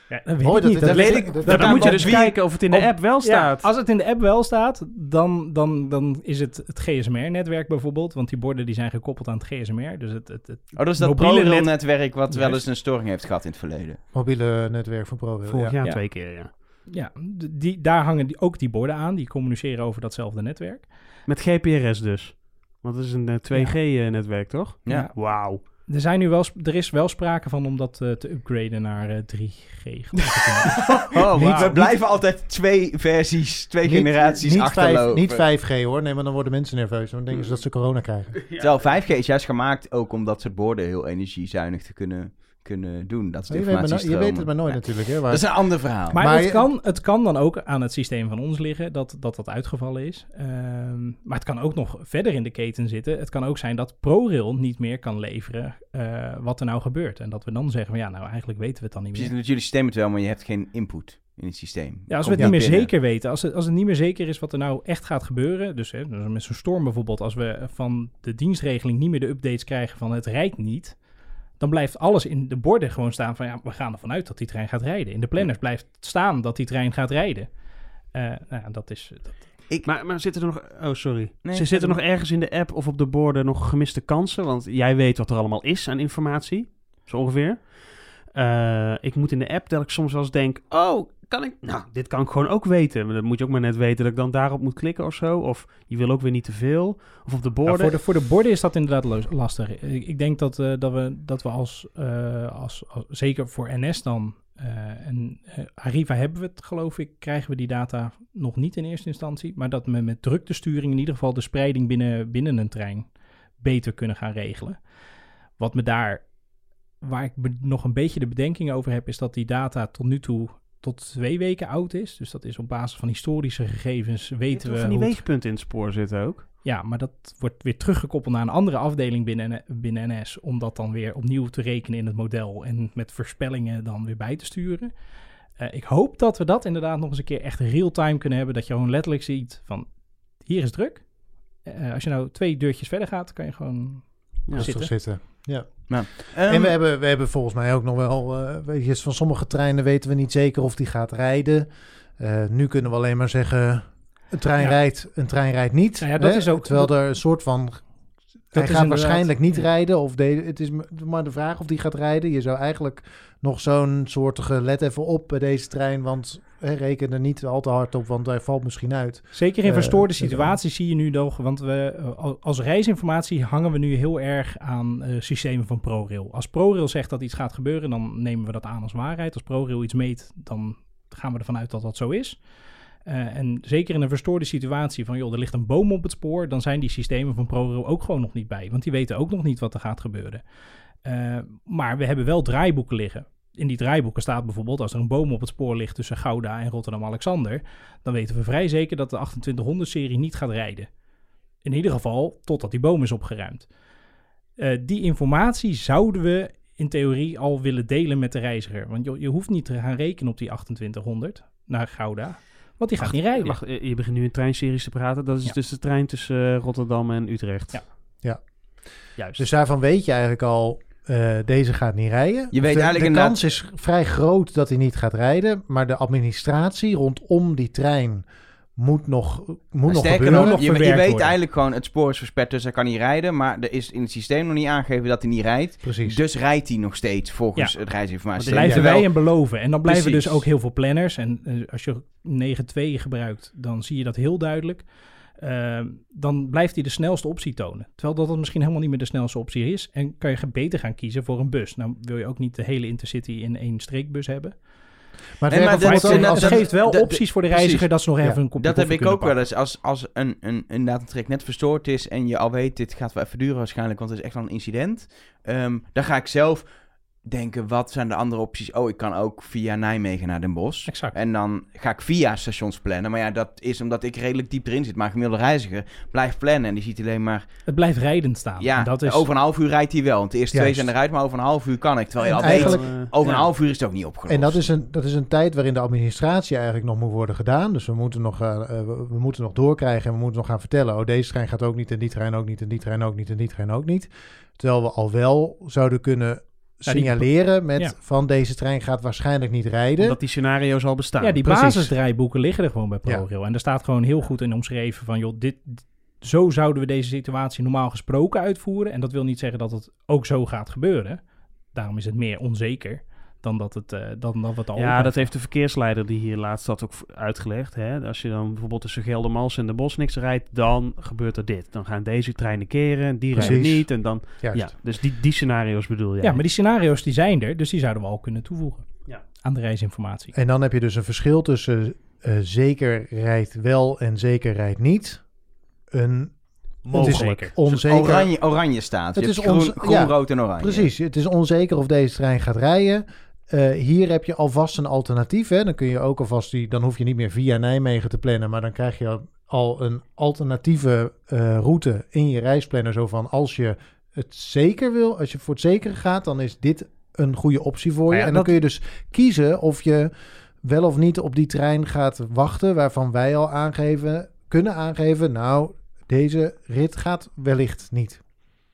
Ja, dat weet Mooi ik dat niet. Dat weet ik- dat- Nou, dat dan moet je dus wie- kijken of het in de op- app wel Ja, staat. als het in de app wel staat, dan, dan, dan is het het GSMR-netwerk bijvoorbeeld. Want die borden die zijn gekoppeld aan het GSMR. Dus het, het, het Oh, dat is dat Mobiele net- ProRail-netwerk wat wel eens een storing heeft gehad in het verleden. Mobiele netwerk van ProRail. Vorig ja. jaar Ja. twee keer, ja. ja, die, daar hangen die, ook die borden aan. Die communiceren over datzelfde netwerk. Met GPRS dus. Want het is een 2G-netwerk, toch? Ja. Ja. Wauw. Er, zijn nu wel, er is wel sprake van om dat eh, te upgraden naar eh, 3G. geloof ik. (laughs) Oh, Niet- we niet- blijven altijd twee versies, twee Niet- generaties niet, achterlopen. vijf, niet 5G hoor. Nee, maar dan worden mensen nerveus. Dan denken ze dat ze corona krijgen. Terwijl 5G is juist gemaakt ook om dat soort borden heel energiezuinig te kunnen, kunnen doen. Dat is de Je weet, maar no- je informatiestromen. weet het maar nooit Ja. natuurlijk. Hè, waar- Dat is een ander verhaal. Maar, Maar het, je- kan, het kan dan ook aan het systeem van ons liggen dat dat, dat uitgevallen is. Ehm, maar het kan ook nog verder in de keten zitten. Het kan ook zijn dat ProRail niet meer kan leveren eh, wat er nou gebeurt. En dat we dan zeggen, van, ja, nou eigenlijk weten we het dan niet Precies, meer. met jullie systeem het wel, maar je hebt geen input in het systeem. Ja, als we het niet meer binnen. zeker weten, als het, als het niet meer zeker is wat er nou echt gaat gebeuren, dus, hè, dus met zo'n storm bijvoorbeeld, als we van de dienstregeling niet meer de updates krijgen van het rijdt niet, dan blijft alles in de borden gewoon staan van ja, we gaan ervan uit dat die trein gaat rijden. In de planners blijft staan dat die trein gaat rijden. Eh, nou, ja, dat is. Dat, Ik, Maar, maar zitten er nog... Oh, sorry. Nee, Ze zitten er nog ergens in de app of op de borden nog gemiste kansen? Want jij weet wat er allemaal is aan informatie. Zo ongeveer. Eh, ik moet in de app dat ik soms wel eens denk, oh, kan ik, nou, dit kan ik gewoon ook weten. Maar dan moet je ook maar net weten dat ik dan daarop moet klikken of zo. Of je wil ook weer niet te veel. Of op de Ja, borden. voor, de, voor de borden is dat inderdaad lastig. Ik, ik denk dat, eh, dat we, dat we als, eh, als, als- zeker voor NS dan, en Arriva hebben we het geloof ik, krijgen we die data nog niet in eerste instantie. Maar dat we met druktesturing in ieder geval de spreiding binnen, binnen een trein beter kunnen gaan regelen. Wat me daar, waar ik nog een beetje de bedenking over heb, is dat die data tot nu toe tot twee weken oud is. Dus dat is op basis van historische gegevens weten we van die hoe het- weegpunten in het spoor zitten ook. ja, maar dat wordt weer teruggekoppeld naar een andere afdeling binnen, binnen NS. Om dat dan weer opnieuw te rekenen in het model. En met voorspellingen dan weer bij te sturen. Eh, ik hoop dat we dat inderdaad nog eens een keer echt real-time kunnen hebben. Dat je gewoon letterlijk ziet van hier is druk. Eh, als je nou twee deurtjes verder gaat, kan je gewoon... Ja, zitten. zitten. Ja. Ehm, en we hebben, we hebben volgens mij ook nog wel, eh, weet je, van sommige treinen weten we niet zeker of die gaat rijden. Eh, nu kunnen we alleen maar zeggen, een trein Ja. rijdt, een trein rijdt niet. Nou ja, dat hè? is ook- Terwijl dat- er een soort van, hij is gaat waarschijnlijk niet ja. rijden. Of de, het is maar de vraag of die gaat rijden. Je zou eigenlijk nog zo'n soortige, let even op bij deze trein, want hè, reken er niet al te hard op, want hij valt misschien uit. Zeker in Eh, verstoorde dat- situaties zie je nu nog, want we eh, al- als reisinformatie hangen we nu heel erg aan eh, systemen van ProRail. Als ProRail zegt dat iets gaat gebeuren, dan nemen we dat aan als waarheid. Als ProRail iets meet, dan gaan we ervan uit dat dat zo is. Eh, en zeker in een verstoorde situatie van, joh, er ligt een boom op het spoor, dan zijn die systemen van ProRail ook gewoon nog niet bij. Want die weten ook nog niet wat er gaat gebeuren. Eh, maar we hebben wel draaiboeken liggen. In die draaiboeken staat bijvoorbeeld, als er een boom op het spoor ligt tussen Gouda en Rotterdam-Alexander, dan weten we vrij zeker dat de 2800-serie niet gaat rijden. In ieder geval totdat die boom is opgeruimd. Eh, die informatie zouden we in theorie al willen delen met de reiziger. Want je, je hoeft niet te gaan rekenen op die 2800 naar Gouda, want die gaat niet rijden. Wacht, eh, je begint nu in treinseries te praten. Dat is Ja. dus de trein tussen eh, Rotterdam en Utrecht. Ja. Ja. Juist. Dus daarvan weet je eigenlijk al, eh, deze gaat niet rijden. Je weet de, eigenlijk de inderdaad- kans is vrij groot dat hij niet gaat rijden, maar de administratie rondom die trein moet nog, moet nog Sterker gebeuren. nog, nog je, weet worden. eigenlijk gewoon, het spoor is versperd, dus hij kan niet rijden. Maar er is in het systeem nog niet aangegeven dat hij niet rijdt. Precies. Dus rijdt hij nog steeds volgens Ja. het reisinformatie. Maar blijven wij en beloven. En dan blijven Precies. dus ook heel veel planners. En eh, als je 9-2 gebruikt, dan zie je dat heel duidelijk. Ehm, dan blijft hij de snelste optie tonen. Terwijl dat het misschien helemaal niet meer de snelste optie is. En kan je beter gaan kiezen voor een bus. Nou wil je ook niet de hele Intercity in één streekbus hebben. Maar Nee, dat dat- geeft wel dat- opties voor de precies. reiziger dat ze nog Ja. even een kopje Dat heb ik ook wel eens. Als, als een, een, inderdaad een trek net verstoord is en je al weet, dit gaat wel even duren waarschijnlijk, want het is echt wel een incident. Ehm, dan ga ik zelf denken, wat zijn de andere opties? Oh, ik kan ook via Nijmegen naar Den Bosch. Exact. En dan ga ik via stations plannen. Maar ja, dat is omdat ik redelijk diep erin zit. Maar een gemiddelde reiziger blijft plannen en die ziet alleen maar... Het blijft rijdend staan. Ja, En dat is, over een half uur rijdt hij wel. Want de eerste twee zijn eruit, maar over een half uur kan ik. Terwijl je al eigenlijk- weet, over ja. een half uur is het ook niet opgelost. En dat is, een, dat is een tijd waarin de administratie eigenlijk nog moet worden gedaan. Dus we moeten nog, eh, eh, we, we moeten nog doorkrijgen en we moeten nog gaan vertellen... oh, deze trein gaat ook niet en die trein ook niet en die trein ook niet en die trein ook niet. Terwijl we al wel zouden kunnen Ja, die- signaleren met ja. van deze trein gaat waarschijnlijk niet rijden. Omdat die scenario's al bestaan. Ja, die Precies. basisdraaiboeken liggen er gewoon bij Ja. ProRail. En daar staat gewoon heel goed in omschreven van... joh, dit, zo zouden we deze situatie normaal gesproken uitvoeren. En dat wil niet zeggen dat het ook zo gaat gebeuren. Daarom is het meer onzeker dan dat, het, eh, dan dat we het al Ja, dat heeft de verkeersleider die hier laatst had ook uitgelegd. Hè? Als je dan bijvoorbeeld tussen Geldermals en de Bos niks rijdt, dan gebeurt er dit. Dan gaan deze treinen keren, die rijden Precies. niet. En dan, Juist. ja, dus die, die scenario's bedoel je. Ja, maar die scenario's die zijn er. Dus die zouden we al kunnen toevoegen Ja. aan de reisinformatie. En dan heb je dus een verschil tussen eh, zeker rijdt wel en zeker rijdt niet. Een Mogelijk. Het is onzeker. Oranje, oranje staat. Het Je is hebt groen, ons- groen ja, rood en oranje. Precies, het is onzeker of deze trein gaat rijden. Eh, hier heb je alvast een alternatief. Hè? Dan kun je ook alvast die, dan hoef je niet meer via Nijmegen te plannen, maar dan krijg je al- een alternatieve eh, route in je reisplanner. Zo van als je het zeker wil, als je voor het zekere gaat, dan is dit een goede optie voor je. Nou ja, en dan dat- kun je dus kiezen of je wel of niet op die trein gaat wachten, waarvan wij al aangeven, kunnen aangeven, nou, deze rit gaat wellicht niet.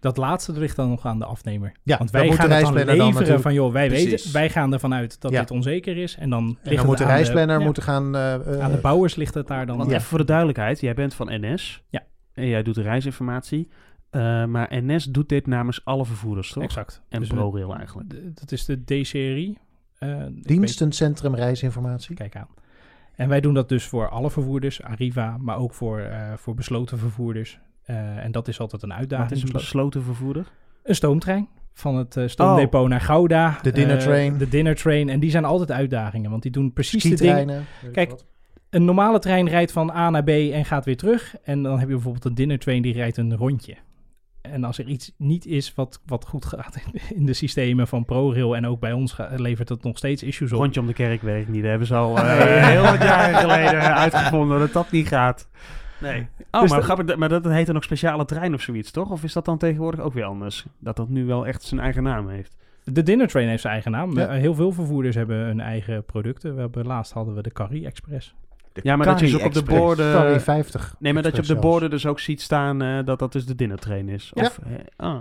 Dat laatste ligt dan nog aan de afnemer. Ja, Want wij gaan het dan leveren dan van... joh, wij, Precies. weten, wij gaan ervan uit dat Ja. dit onzeker is. En dan, En ligt dan het moet de reisplanner moeten gaan... eh, eh, Aan de bouwers ligt het daar dan. Want Ja. even voor de duidelijkheid, jij bent van NS. Ja. En jij doet de reisinformatie. Eh, maar NS doet dit namens alle vervoerders, toch? Exact. En Dus ProRail eigenlijk. Dat is de D-serie. Eh, weet- Dienstencentrum reisinformatie. Kijk aan. En wij doen dat dus voor alle vervoerders, Arriva, maar ook voor, eh, voor besloten vervoerders. Eh, en dat is altijd een Wat uitdaging. is een besloten vervoerder? Een stoomtrein van het eh, stoomdepot naar Gouda. De dinner Eh, train. de dinner train. En die zijn altijd uitdagingen, want die doen precies de dingen. Kijk, wat. Een normale trein rijdt van A naar B en gaat weer terug. En dan heb je bijvoorbeeld een dinner train die rijdt een rondje. En als er iets niet is wat, wat goed gaat (laughs) in de systemen van ProRail en ook bij ons ga- levert het nog steeds issues op. Rondje om de kerk werkt niet. Dat hebben ze al eh, heel wat jaren geleden uitgevonden dat dat niet gaat. Nee. Oh, Dus maar, de- grappig, maar dat heet dan ook speciale trein of zoiets, toch? Of is dat dan tegenwoordig ook weer anders? Dat dat nu wel echt zijn eigen naam heeft. De dinner train heeft zijn eigen naam. Ja. Heel veel vervoerders hebben hun eigen producten. We hebben, laatst hadden we de Carrie Express. De Ja, maar dat je dus ook op de borden... Carrie 50. Nee, maar dat je op de borden dus ook ziet staan eh, dat dat dus de dinnertrain is. Ja. Of, eh, oh.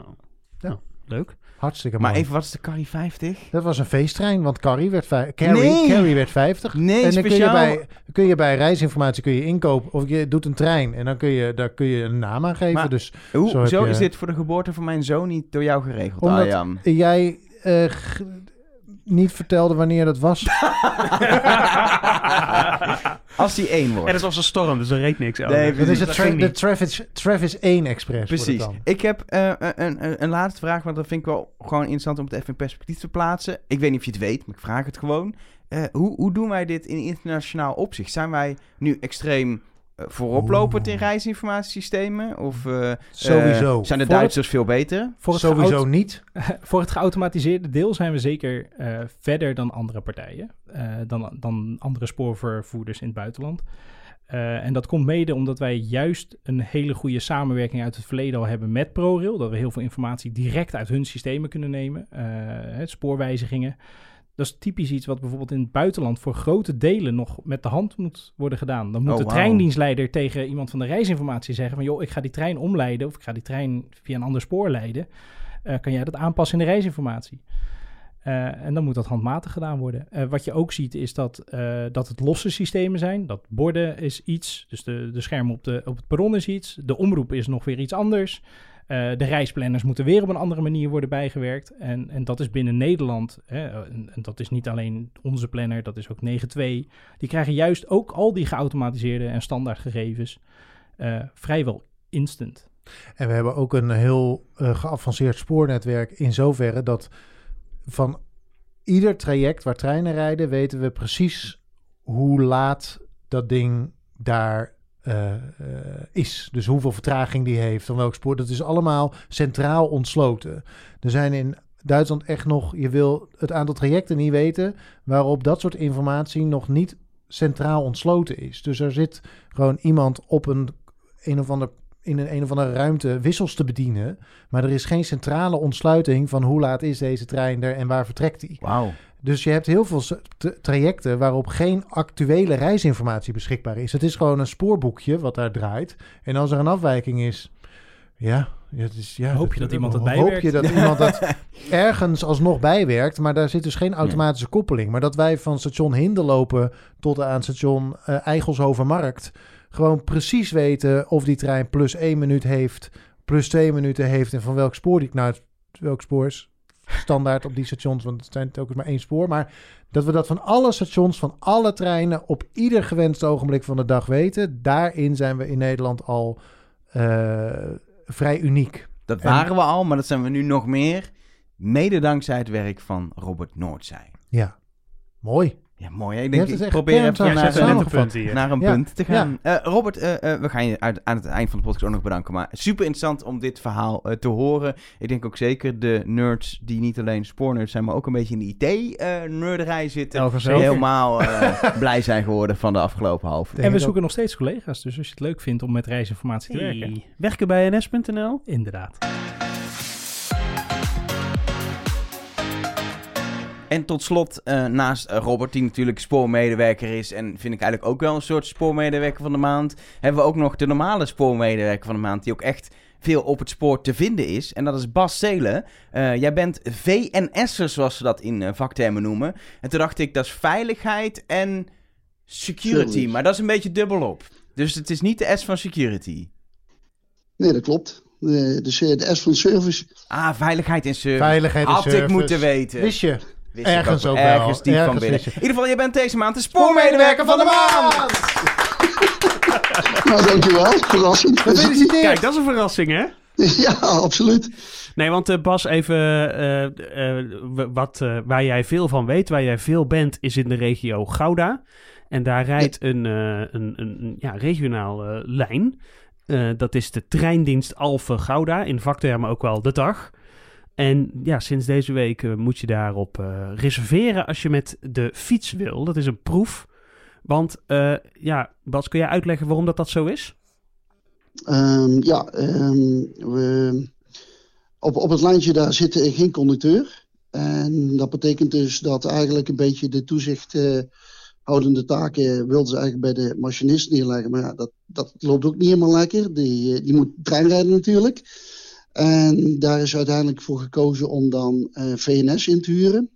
Ja. Nou, leuk. Hartstikke Maar even, wat is de Carrie 50? Dat was een feesttrein, want Carrie werd, vij- Carrie, Nee. Werd 50. Nee, en dan kun je, speciaal. bij, kun je bij reisinformatie kun je inkopen, of je doet een trein en dan kun je, daar kun je een naam aan geven. Maar- dus Hoe, Zo heb zo je- is dit voor de geboorte van mijn zoon niet door jou geregeld, Omdat- Arjan? jij eh, g- niet vertelde wanneer dat was. (laughs) Als die één En wordt. het was een storm, dus er reed niks. Oh, Nee, dat- Dat is het tra- de. Travis, Travis 1 Express. wordt het Precies. dan. Ik heb eh, een, een, een laatste vraag, want dat vind ik wel gewoon interessant om het even in perspectief te plaatsen. Ik weet niet of je het weet, maar ik vraag het gewoon. Eh, hoe, hoe doen wij dit in internationaal opzicht? Zijn wij nu extreem eh, vooroplopend in reisinformatiesystemen? Of eh, Sowieso. eh, zijn de Voor het- Duitsers veel beter? Voor het, Sowieso niet. (laughs) voor het geautomatiseerde deel zijn we zeker eh, verder dan andere partijen. eh, dan, dan andere spoorvervoerders in het buitenland. Eh, en dat komt mede omdat wij juist een hele goede samenwerking uit het verleden al hebben met ProRail. Dat we heel veel informatie direct uit hun systemen kunnen nemen. eh, hè, spoorwijzigingen. Dat is typisch iets wat bijvoorbeeld in het buitenland voor grote delen nog met de hand moet worden gedaan. Dan moet Oh, de treindienstleider tegen iemand van de reisinformatie zeggen van... joh, ik ga die trein omleiden of ik ga die trein via een ander spoor leiden. Eh, kan jij dat aanpassen in de reisinformatie? Eh, en dan moet dat handmatig gedaan worden. Eh, wat je ook ziet is dat, dat het losse systemen zijn. Dat borden is iets, dus de, de schermen op, de, op het perron is iets. De omroep is nog weer iets anders. Eh, de reisplanners moeten weer op een andere manier worden bijgewerkt. En, en dat is binnen Nederland. Hè, en, dat is niet alleen onze planner, dat is ook 9.2. Die krijgen juist ook al die geautomatiseerde en standaard gegevens eh, vrijwel instant. En we hebben ook een heel eh, geavanceerd spoornetwerk in zoverre dat van ieder traject waar treinen rijden, weten we precies hoe laat dat ding daar eh, eh, is. Dus hoeveel vertraging die heeft, van welk spoor. Dat is allemaal centraal ontsloten. Er zijn in Duitsland echt nog, je wil het aantal trajecten niet weten, waarop dat soort informatie nog niet centraal ontsloten is. Dus er zit gewoon iemand op een een of ander in een, een of andere ruimte wissels te bedienen. Maar er is geen centrale ontsluiting van hoe laat is deze trein er en waar vertrekt die. Dus je hebt heel veel trajecten waarop geen actuele reisinformatie beschikbaar is. Het is gewoon een spoorboekje wat daar draait. En als er een afwijking is, ja, ja, het is, ja Hoop je dat iemand het Hoop bijwerkt. je dat (laughs) iemand dat ergens alsnog bijwerkt, maar daar zit dus geen automatische koppeling. Maar dat wij van station Hinderlopen tot aan station eh Eigelshovenmarkt gewoon precies weten of die trein plus één minuut heeft, plus twee minuten heeft en van welk spoor die, nou, welk spoor is standaard op die stations, want het zijn telkens maar één spoor. Maar dat we dat van alle stations, van alle treinen op ieder gewenst ogenblik van de dag weten, daarin zijn we in Nederland al eh, vrij uniek. Dat En- waren we al, maar dat zijn we nu nog meer. Mede dankzij het werk van Robert Noordzij. Ja, mooi. Ja, mooi hè? Ik denk, het ik probeer even Ja, naar, een naar een Ja, punt te gaan. Eh, Robert, eh, eh, we gaan je uit, aan het eind van de podcast ook nog bedanken. Maar super interessant om dit verhaal eh, te horen. Ik denk ook zeker de nerds die niet alleen spoornerds zijn, maar ook een beetje in de IT-nerderij zitten. Elke zeker. Helemaal eh, (laughs) blij zijn geworden van de afgelopen half uur. En we zoeken nog steeds collega's. Dus als je het leuk vindt om met reisinformatie te werken. Hey. Werken bij ns.nl? Inderdaad. En tot slot, eh, naast eh, Robert, die natuurlijk spoormedewerker is... en vind ik eigenlijk ook wel een soort spoormedewerker van de maand... hebben we ook nog de normale spoormedewerker van de maand... die ook echt veel op het spoor te vinden is. En dat is Bas Zelen. Eh, jij bent VNS'er, zoals ze dat in eh, vaktermen noemen. En toen dacht ik, dat is veiligheid en security. Maar dat is een beetje dubbelop. Dus het is niet de S van security. Nee, dat klopt. De, dus eh, de S van service. Ah, veiligheid in service. Veiligheid en Had ik moeten weten. Wist je? Wist ik Ergens ook ook wel. Ergens diep Ergens van binnen. In ieder geval, je bent deze maand de spoormedewerker van de maand. Nou, dankjewel. Verrassend. Gefeliciteerd. Kijk, dat is een verrassing, hè? (laughs) ja, absoluut. Nee, want eh, Bas, even eh, eh, wat, eh, waar jij veel van weet, waar jij veel bent, is in de regio Gouda. En daar rijdt een, eh, een, een, een, ja, regionaal eh, lijn. Eh, dat is de treindienst Alphen Gouda, in vaktermen ook wel de dag. En ja, sinds deze week eh, moet je daarop eh, reserveren als je met de fiets wil. Dat is een proef. Want eh, ja, Bas, kun jij uitleggen waarom dat, dat zo is? Ehm, ja, ehm, we, op, op het lijntje daar zit geen conducteur. En dat betekent dus dat eigenlijk een beetje de toezichthoudende taken wilden ze eigenlijk bij de machinist neerleggen. Maar ja, dat, dat loopt ook niet helemaal lekker. Die, die moet trein rijden natuurlijk. En daar is uiteindelijk voor gekozen om dan eh, VNS in te huren.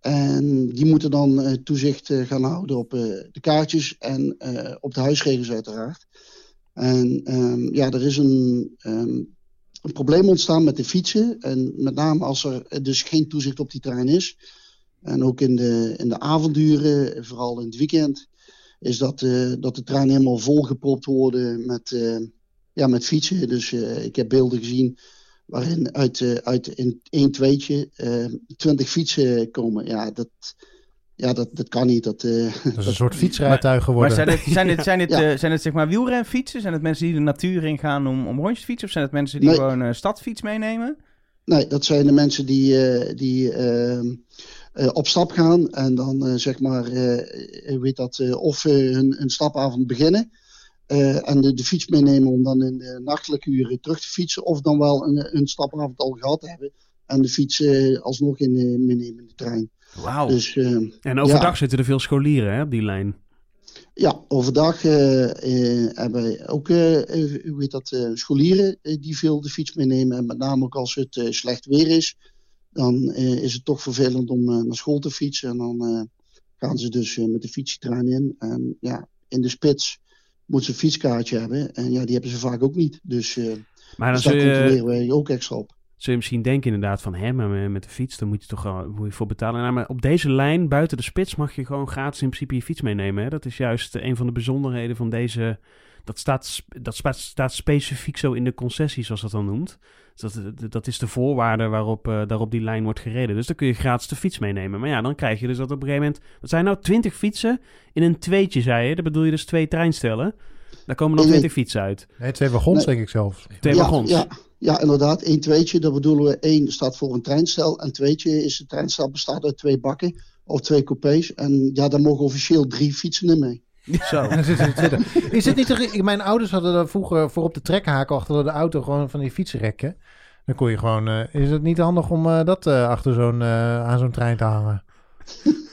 En die moeten dan eh, toezicht eh, gaan houden op de kaartjes en op de huisregels uiteraard. En ehm, ja, er is een, ehm, een probleem ontstaan met de fietsen. En met name als er dus geen toezicht op die trein is. En ook in de, in de avonduren, vooral in het weekend, is dat, dat de trein helemaal volgepropt worden met, ja, met fietsen. Dus eh, ik heb beelden gezien waarin uit, eh, uit in één tweetje eh, twintig fietsen komen. Ja, dat, ja, dat, dat kan niet. Dat, eh, Dat is een soort fietsrijtuig Maar geworden. zijn het, zijn het, zijn het, (laughs) Ja. zijn het zeg maar wielrenfietsen? Zijn het mensen die de natuur ingaan om, om rondjes te fietsen? Of zijn het mensen die Nee. gewoon een stadfiets meenemen? Nee, dat zijn de mensen die, eh, die ehm, eh, op stap gaan en dan zeg maar, eh, heet dat, eh, of hun, hun stapavond beginnen eh, en de, de fiets meenemen om dan in de nachtelijke uren terug te fietsen, of dan wel een, een stapavond al gehad hebben en de fiets eh, alsnog in, de- meenemen in de trein. Wauw. Dus eh, En overdag Ja. zitten er veel scholieren hè, op die lijn. ja, overdag eh, eh, hebben wij ook eh, eh, hoe heet dat, eh, scholieren eh, die veel de fiets meenemen. En met name ook als het eh, slecht weer is, dan eh, is het toch vervelend om eh, naar school te fietsen. En dan eh, gaan ze dus eh, met de fietstrein in. En ja, in de spits moeten ze een fietskaartje hebben. En ja, die hebben ze vaak ook niet. Dus, eh Maar dan dus daar je, controleren wij ook extra op. zul je misschien denken inderdaad van... Hè, maar met de fiets, daar moet je toch wel moet je voor betalen. Nou, maar op deze lijn, buiten de spits, mag je gewoon gratis in principe je fiets meenemen. Hè? Dat is juist eh, een van de bijzonderheden van deze... Dat staat, dat sta- staat specifiek zo in de concessie, zoals dat dan noemt. Dus dat, dat is de voorwaarde waarop eh, daarop die lijn wordt gereden. Dus dan kun je gratis de fiets meenemen. Maar ja, dan krijg je dus dat op een gegeven moment... Wat zijn nou 20 fietsen in een tweetje, zei je? Dan bedoel je dus twee treinstellen. Daar komen dan. 20 fietsen uit. Nee, twee wagons Nee. denk ik zelfs. Twee ja, wagons. Ja, ja, inderdaad. Eén tweetje, dat bedoelen we. Één staat voor een treinstel. En tweetje is het treinstel bestaat uit twee bakken of twee coupés. En ja, daar mogen officieel drie fietsen in mee. Zo. En dan zitten ze in Twitter. (laughs) Is het niet te- Mijn ouders hadden er vroeger voor op de trekhaken achter de auto gewoon van die fietsrekken. Dan kon je gewoon. eh, is het niet handig om eh, dat eh, achter zo'n eh, aan zo'n trein te hangen? (laughs)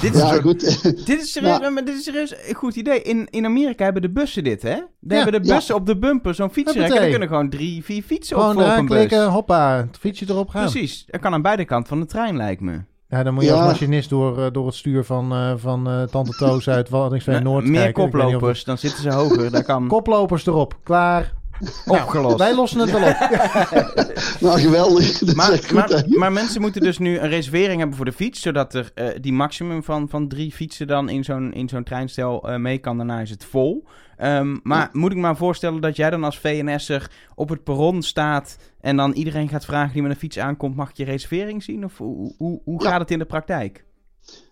Dit is, Ja, een- goed. (laughs) dit is serieus, Ja. maar dit is serieus een goed idee. In, in Amerika hebben de bussen dit, hè? Die Ja. hebben de Ja. bussen op de bumper zo'n fietsrek. En dan kunnen gewoon drie, vier fietsen op Gewoon op een bus. klikken, hoppa, het fietsje erop gaan. Precies. Dat kan aan beide kanten van de trein, lijkt me. Ja, dan moet je Ja. als machinist door, eh, door het stuur van, eh, van eh, Tante Toos uit Waddinxveen Nou, Noord meer kijken. Of- koplopers, dan zitten ze hoger. Daar kan Koplopers erop, klaar. (laughs) opgelost. Wij lossen het wel op. (laughs) Nou, geweldig. (laughs) Maar, goed, maar, maar mensen moeten dus nu een reservering hebben voor de fiets, zodat er eh, die maximum van, van drie fietsen dan in zo'n, in zo'n treinstel eh, mee kan. Daarna is het vol. Ehm, maar moet ik me maar voorstellen dat jij dan als VNS'er op het perron staat en dan iedereen gaat vragen die met een fiets aankomt, mag ik je reservering zien? Of hoe, hoe, hoe Ja. gaat het in de praktijk?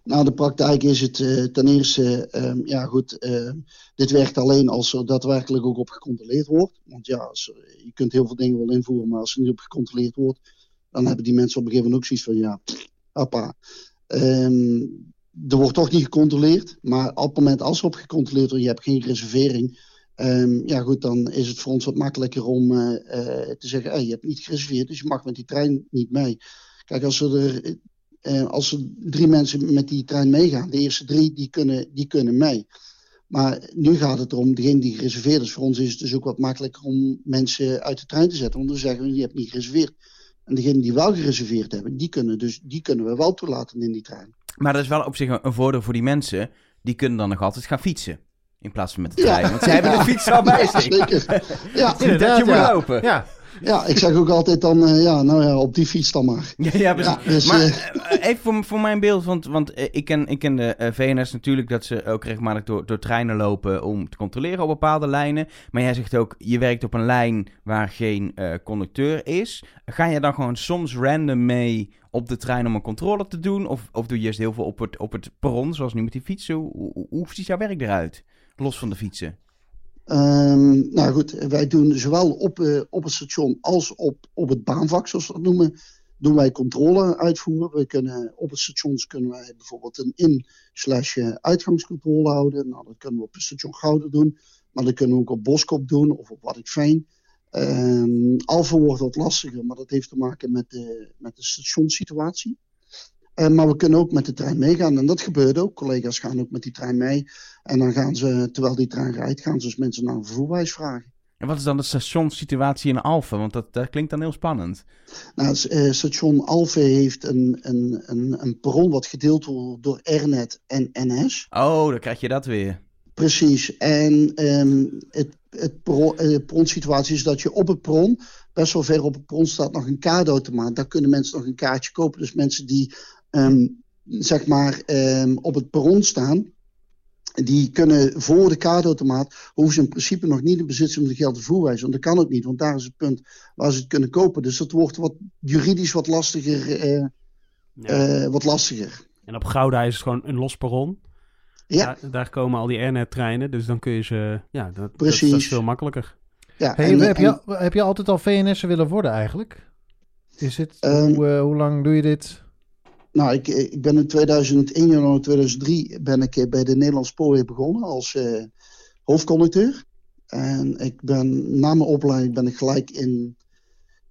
Nou, de praktijk is het eh, ten eerste, ehm, ja goed, ehm, dit werkt alleen als er daadwerkelijk ook op gecontroleerd wordt. Want ja, als, je kunt heel veel dingen wel invoeren, maar als er niet op gecontroleerd wordt, dan hebben die mensen op een gegeven moment ook zoiets van, ja, appa. Ehm, er wordt toch niet gecontroleerd, maar op het moment als er op gecontroleerd wordt, je hebt geen reservering, ehm, ja goed, dan is het voor ons wat makkelijker om eh, eh, te zeggen, hey, je hebt niet gereserveerd, dus je mag met die trein niet mee. Kijk, als er eh, als er drie mensen met die trein meegaan, de eerste drie die kunnen, die kunnen mee. Maar nu gaat het erom, degene die gereserveerd is, voor ons is het dus ook wat makkelijker om mensen uit de trein te zetten. Want dan zeggen we, je hebt niet gereserveerd. En degenen die wel gereserveerd hebben, die kunnen, dus, die kunnen we wel toelaten in die trein. Maar dat is wel op zich een voordeel voor die mensen. Die kunnen dan nog altijd gaan fietsen. In plaats van met de trein. Want ze hebben de fiets al bij Ja, zich. zeker. (laughs) Ja, Dat je moet ja. lopen. Ja, ja, ik zeg ook altijd dan, eh, ja, nou ja, op die fiets dan maar. Ja, ja, precies. Ja, dus, maar eh, eh, even voor, voor mijn beeld, want, want ik, ken, ik ken de VNS natuurlijk dat ze ook regelmatig door, door treinen lopen om te controleren op bepaalde lijnen. Maar jij zegt ook, je werkt op een lijn waar geen conducteur is. Ga je dan gewoon soms random mee op de trein om een controle te doen? Of, of doe je juist heel veel op het, op het perron, zoals nu met die fietsen? Hoe, hoe, hoe ziet jouw werk eruit? Los van de fietsen. Ehm, nou goed, wij doen zowel op, eh, op het station als op, op het baanvak, zoals we dat noemen, doen wij controle uitvoeren. We kunnen, op het stations kunnen wij bijvoorbeeld een in-slash eh, uitgangscontrole houden. Nou, dat kunnen we op het station Gouden doen, maar dat kunnen we ook op Boskop doen of op Waddingveen. Ehm Alphen wordt wat lastiger, maar dat heeft te maken met de, met de stationssituatie. Eh, maar we kunnen ook met de trein meegaan. En dat gebeurt ook. Collega's gaan ook met die trein mee. En dan gaan ze, terwijl die trein rijdt, gaan ze dus mensen naar een vervoerwijs vragen. En wat is dan de stationssituatie in Alphen? Want dat, dat klinkt dan heel spannend. Nou, eh, station Alphen heeft een, een, een, een perron wat gedeeld wordt door Ernet en NS. Oh, dan krijg je dat weer. Precies. En ehm, het, het eh, perronsituatie is dat je op het perron, best wel ver op het perron staat nog een kaartautomaat. Daar kunnen mensen nog een kaartje kopen. Dus mensen die ehm, zeg maar ehm, op het perron staan, die kunnen voor de kaartautomaat, hoeven ze in principe nog niet in bezit zijn van de geldige voerwijs. Want dat kan ook niet, want daar is het punt waar ze het kunnen kopen. Dus dat wordt wat juridisch wat lastiger. eh, Ja. eh, wat lastiger. en op Gouda is het gewoon een los perron. Ja, Daar, daar komen al die Airnet-treinen, dus dan kun je ze... Ja, dat, Precies. dat is veel makkelijker. ja. Hey, en- heb, en- je, heb je altijd al VNS'er willen worden eigenlijk? Is het, Ehm, hoe, eh, hoe lang doe je dit? Nou, ik, ik ben in 2001, januari 2003, ben ik eh, bij de Nederlandse Spoorweg begonnen als eh, hoofdconducteur. En ik ben na mijn opleiding ben ik gelijk in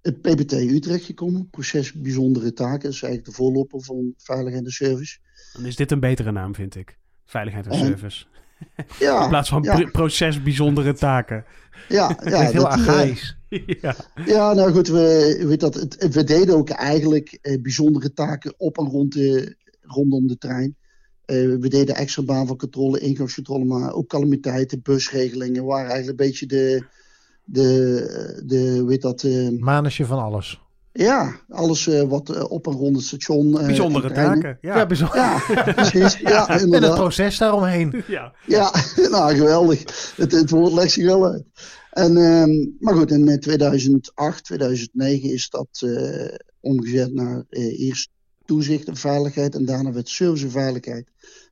het PBT Utrecht gekomen. Proces Bijzondere Taken. Dat is eigenlijk de voorloper van Veiligheid en Service. Dan is dit een betere naam, vind ik. Veiligheid en En- Service. (laughs) In Ja, plaats van ja. proces bijzondere taken. ja, ja, (laughs) heel dat, eh. (laughs) ja. Ja, nou goed, we, weet dat, het, we deden ook eigenlijk eh, bijzondere taken op en rond de, rondom de trein. Eh, we deden extra baan van controle, ingangscontrole, maar ook calamiteiten, busregelingen. waren eigenlijk een beetje de, de, de weet dat, eh, Manusje van alles. Ja, alles eh, wat eh, op en rond het station. eh, Bijzondere taken. Ja, Ja. bijzonder. Ja, precies. (laughs) Ja, en het proces daaromheen. (laughs) ja. Ja, (laughs) nou geweldig. Het, het woord legt zich wel uit. En, ehm, maar goed, in eh, 2008, 2009 is dat eh, omgezet naar eh, eerst toezicht en veiligheid en daarna werd service en veiligheid.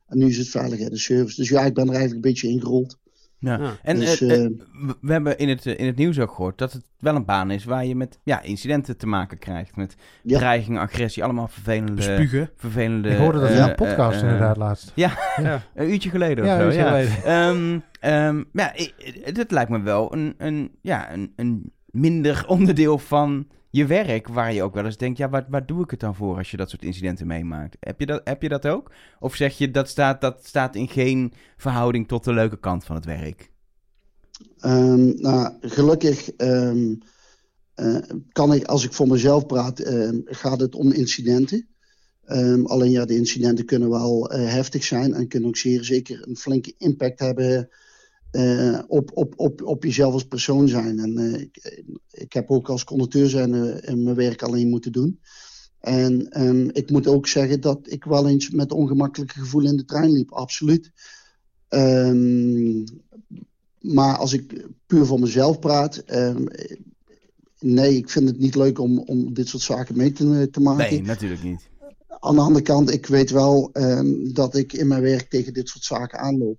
En nu is het veiligheid en service. Dus ja, ik ben er eigenlijk een beetje ingerold. Ja. Ja. En Dus, eh, eh, eh, we- hebben in het, eh, in het nieuws ook gehoord dat het wel een baan is waar je met ja, incidenten te maken krijgt. Met Ja. dreiging, agressie, allemaal vervelende... Bespugen. vervelende Ik hoorde dat in een podcast inderdaad laatst. Ja. (laughs) Een uurtje geleden Ja, of zo, een uurtje ja. geleden. (laughs) Ehm, ehm, ja, i- dit lijkt me wel een, een, ja, een, een minder onderdeel van je werk, waar je ook wel eens denkt, ja, waar, waar doe ik het dan voor als je dat soort incidenten meemaakt? Heb je dat, heb je dat ook? Of zeg je, dat staat, dat staat in geen verhouding tot de leuke kant van het werk? Ehm, nou, gelukkig ehm, eh, kan ik, als ik voor mezelf praat, ehm, gaat het om incidenten. Alleen ja, de incidenten kunnen wel eh, heftig zijn en kunnen ook zeer zeker een flinke impact hebben eh, op, op, op, op jezelf als persoon zijn. En eh, ik, ik heb ook als conducteur zijn eh, mijn werk alleen moeten doen. En ehm, ik moet ook zeggen dat ik wel eens met ongemakkelijke gevoel in de trein liep, absoluut. Ehm, maar als ik puur voor mezelf praat, ehm, nee, ik vind het niet leuk om, om dit soort zaken mee te, te maken. Nee, natuurlijk niet. Aan de andere kant, ik weet wel dat ik in mijn werk tegen dit soort zaken aanloop.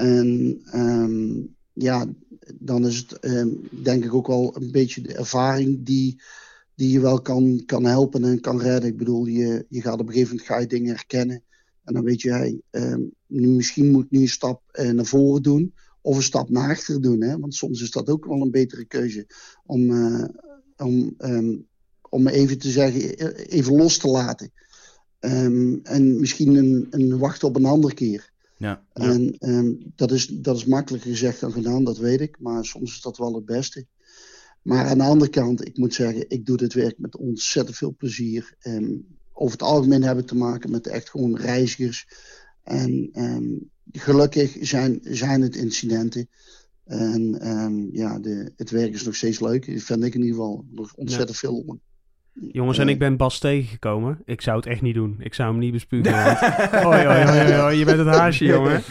En ehm, ja, dan is het ehm, denk ik ook wel een beetje de ervaring die, die je wel kan, kan helpen en kan redden. Ik bedoel, je, je gaat op een gegeven moment ga je dingen herkennen. En dan weet je, ehm, misschien moet ik nu een stap eh, naar voren doen of een stap naar achteren doen. Hè? Want soms is dat ook wel een betere keuze om, eh, om, om even te zeggen, eh, even los te laten. En misschien een, een wachten op een andere keer. Ja. En dat, is, dat is makkelijker gezegd dan gedaan, dat weet ik. Maar soms is dat wel het beste. Maar aan de andere kant, ik moet zeggen, ik doe dit werk met ontzettend veel plezier. Over het algemeen heb ik te maken met echt gewoon reizigers. En ehm, gelukkig zijn, zijn het incidenten. En ehm, ja, de, het werk is nog steeds leuk. Dat vind ik in ieder geval nog ontzettend veel om. Jongens, en Eh, ik ben Bas tegengekomen. Ik zou het echt niet doen. Ik zou hem niet bespugen. (laughs) hoi, hoi, hoi, je bent het haasje, (laughs) jongen.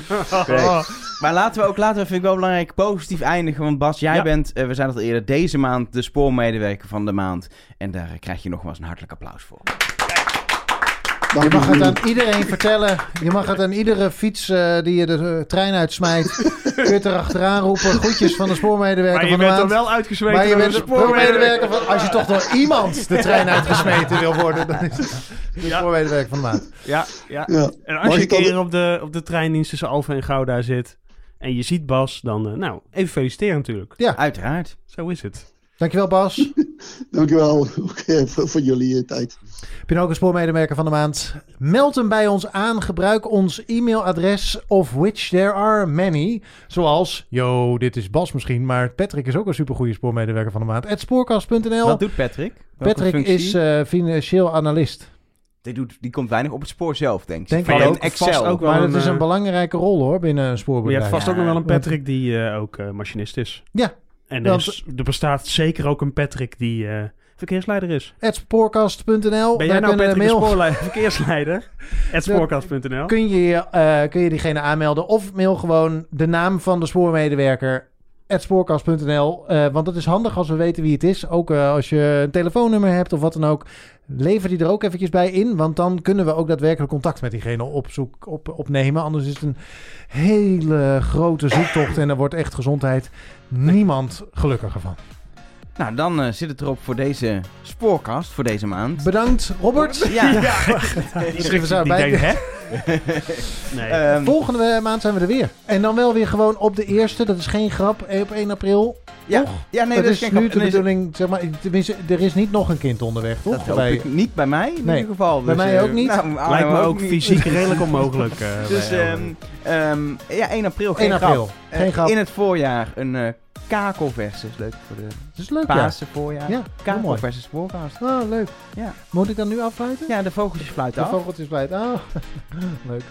Maar laten we ook, laten we, vind ik wel belangrijk, positief eindigen. Want Bas, jij Ja. bent, eh, we zeiden het al eerder, deze maand de spoormedewerker van de maand. En daar eh, krijg je nogmaals een hartelijk applaus voor. Dank Je mag het aan iedereen vertellen. Je mag het aan iedere fiets eh, die je de eh, trein uitsmijt. (laughs) kun je erachteraan roepen. Groetjes van de spoormedewerker Maar je van de bent er maand. wel uitgesmeten Maar je bent de de spoormedewerker van... Als je toch door iemand de trein uitgesmeten wil worden... dan is het de Ja. spoormedewerker van de maand. Ja, ja. Ja. En Mag als je een ik dan- keer op de, op de treindienst tussen Alphen en Gouda zit en je ziet Bas, dan, eh, nou, even feliciteren natuurlijk. Uiteraard. Zo is het. Dankjewel Bas. (laughs) Dank u wel ook, eh, voor, voor jullie eh, tijd. Je een spoormedewerker van de maand? Meld hem bij ons aan. Gebruik ons e-mailadres of which there are many. Zoals, yo, dit is Bas misschien, maar Patrick is ook een supergoeie spoormedewerker van de maand. Het spoorkast.nl. Wat doet Patrick? Welke Patrick functie? is eh, financieel analist. die, doet, die komt weinig op het spoor zelf, denk ik. Denk ik een ook. Excel. Vast ook wel Maar een, het is een eh, belangrijke rol hoor binnen een Maar je spoorbedrijf. hebt vast ook nog wel een Patrick die eh, ook eh, machinist is. Ja. En er, is, er bestaat zeker ook een Patrick die eh, verkeersleider is. Het spoorkast.nl. Ben jij nou Patrick de spoorleider, (laughs) verkeersleider? (laughs) Het spoorkast.nl. kun je, eh, kun je diegene aanmelden of mail gewoon de naam van de spoormedewerker spoorkast.nl. Eh, want het is handig als we weten wie het is. Ook als je een telefoonnummer hebt of wat dan ook. Lever die er ook eventjes bij in. Want dan kunnen we ook daadwerkelijk contact met diegene opzoek, op, opnemen. Anders is het een hele grote zoektocht. En er wordt echt gezondheid niemand gelukkiger van. Nou, dan eh, zit het erop voor deze spoorkast, voor deze maand. Bedankt Robert. (laughs) Ja. (laughs) Die schrift zo Die hè? (laughs) Nee. Ehm, Volgende maand zijn we er weer. En dan wel weer gewoon op de eerste. Dat is geen grap. eh, Op 1 april. ja, toch? ja, nee, dat dat is geen nu de bedoeling. Zeg maar, tenminste, er is niet nog een kind onderweg, toch? Dat hoop Bij- ik niet bij mij, in Nee, ieder geval. bij Dus, mij eh, ook niet. nou, Lijkt me ook fysiek redelijk onmogelijk. Dus ehm, ehm, ja, 1 april, geen 1 grap. april. Eh, Geen. In het voorjaar een eh, kakelversus, leuk voor de dat leuk, ja. voorjaar. Ja, kakelvers voorkast. Oh, ah, leuk. Ja. Moet ik dan nu afsluiten? Ja, de vogeltjes fluiten de af. Vogeltjes fluiten. Oh, (laughs) leuk.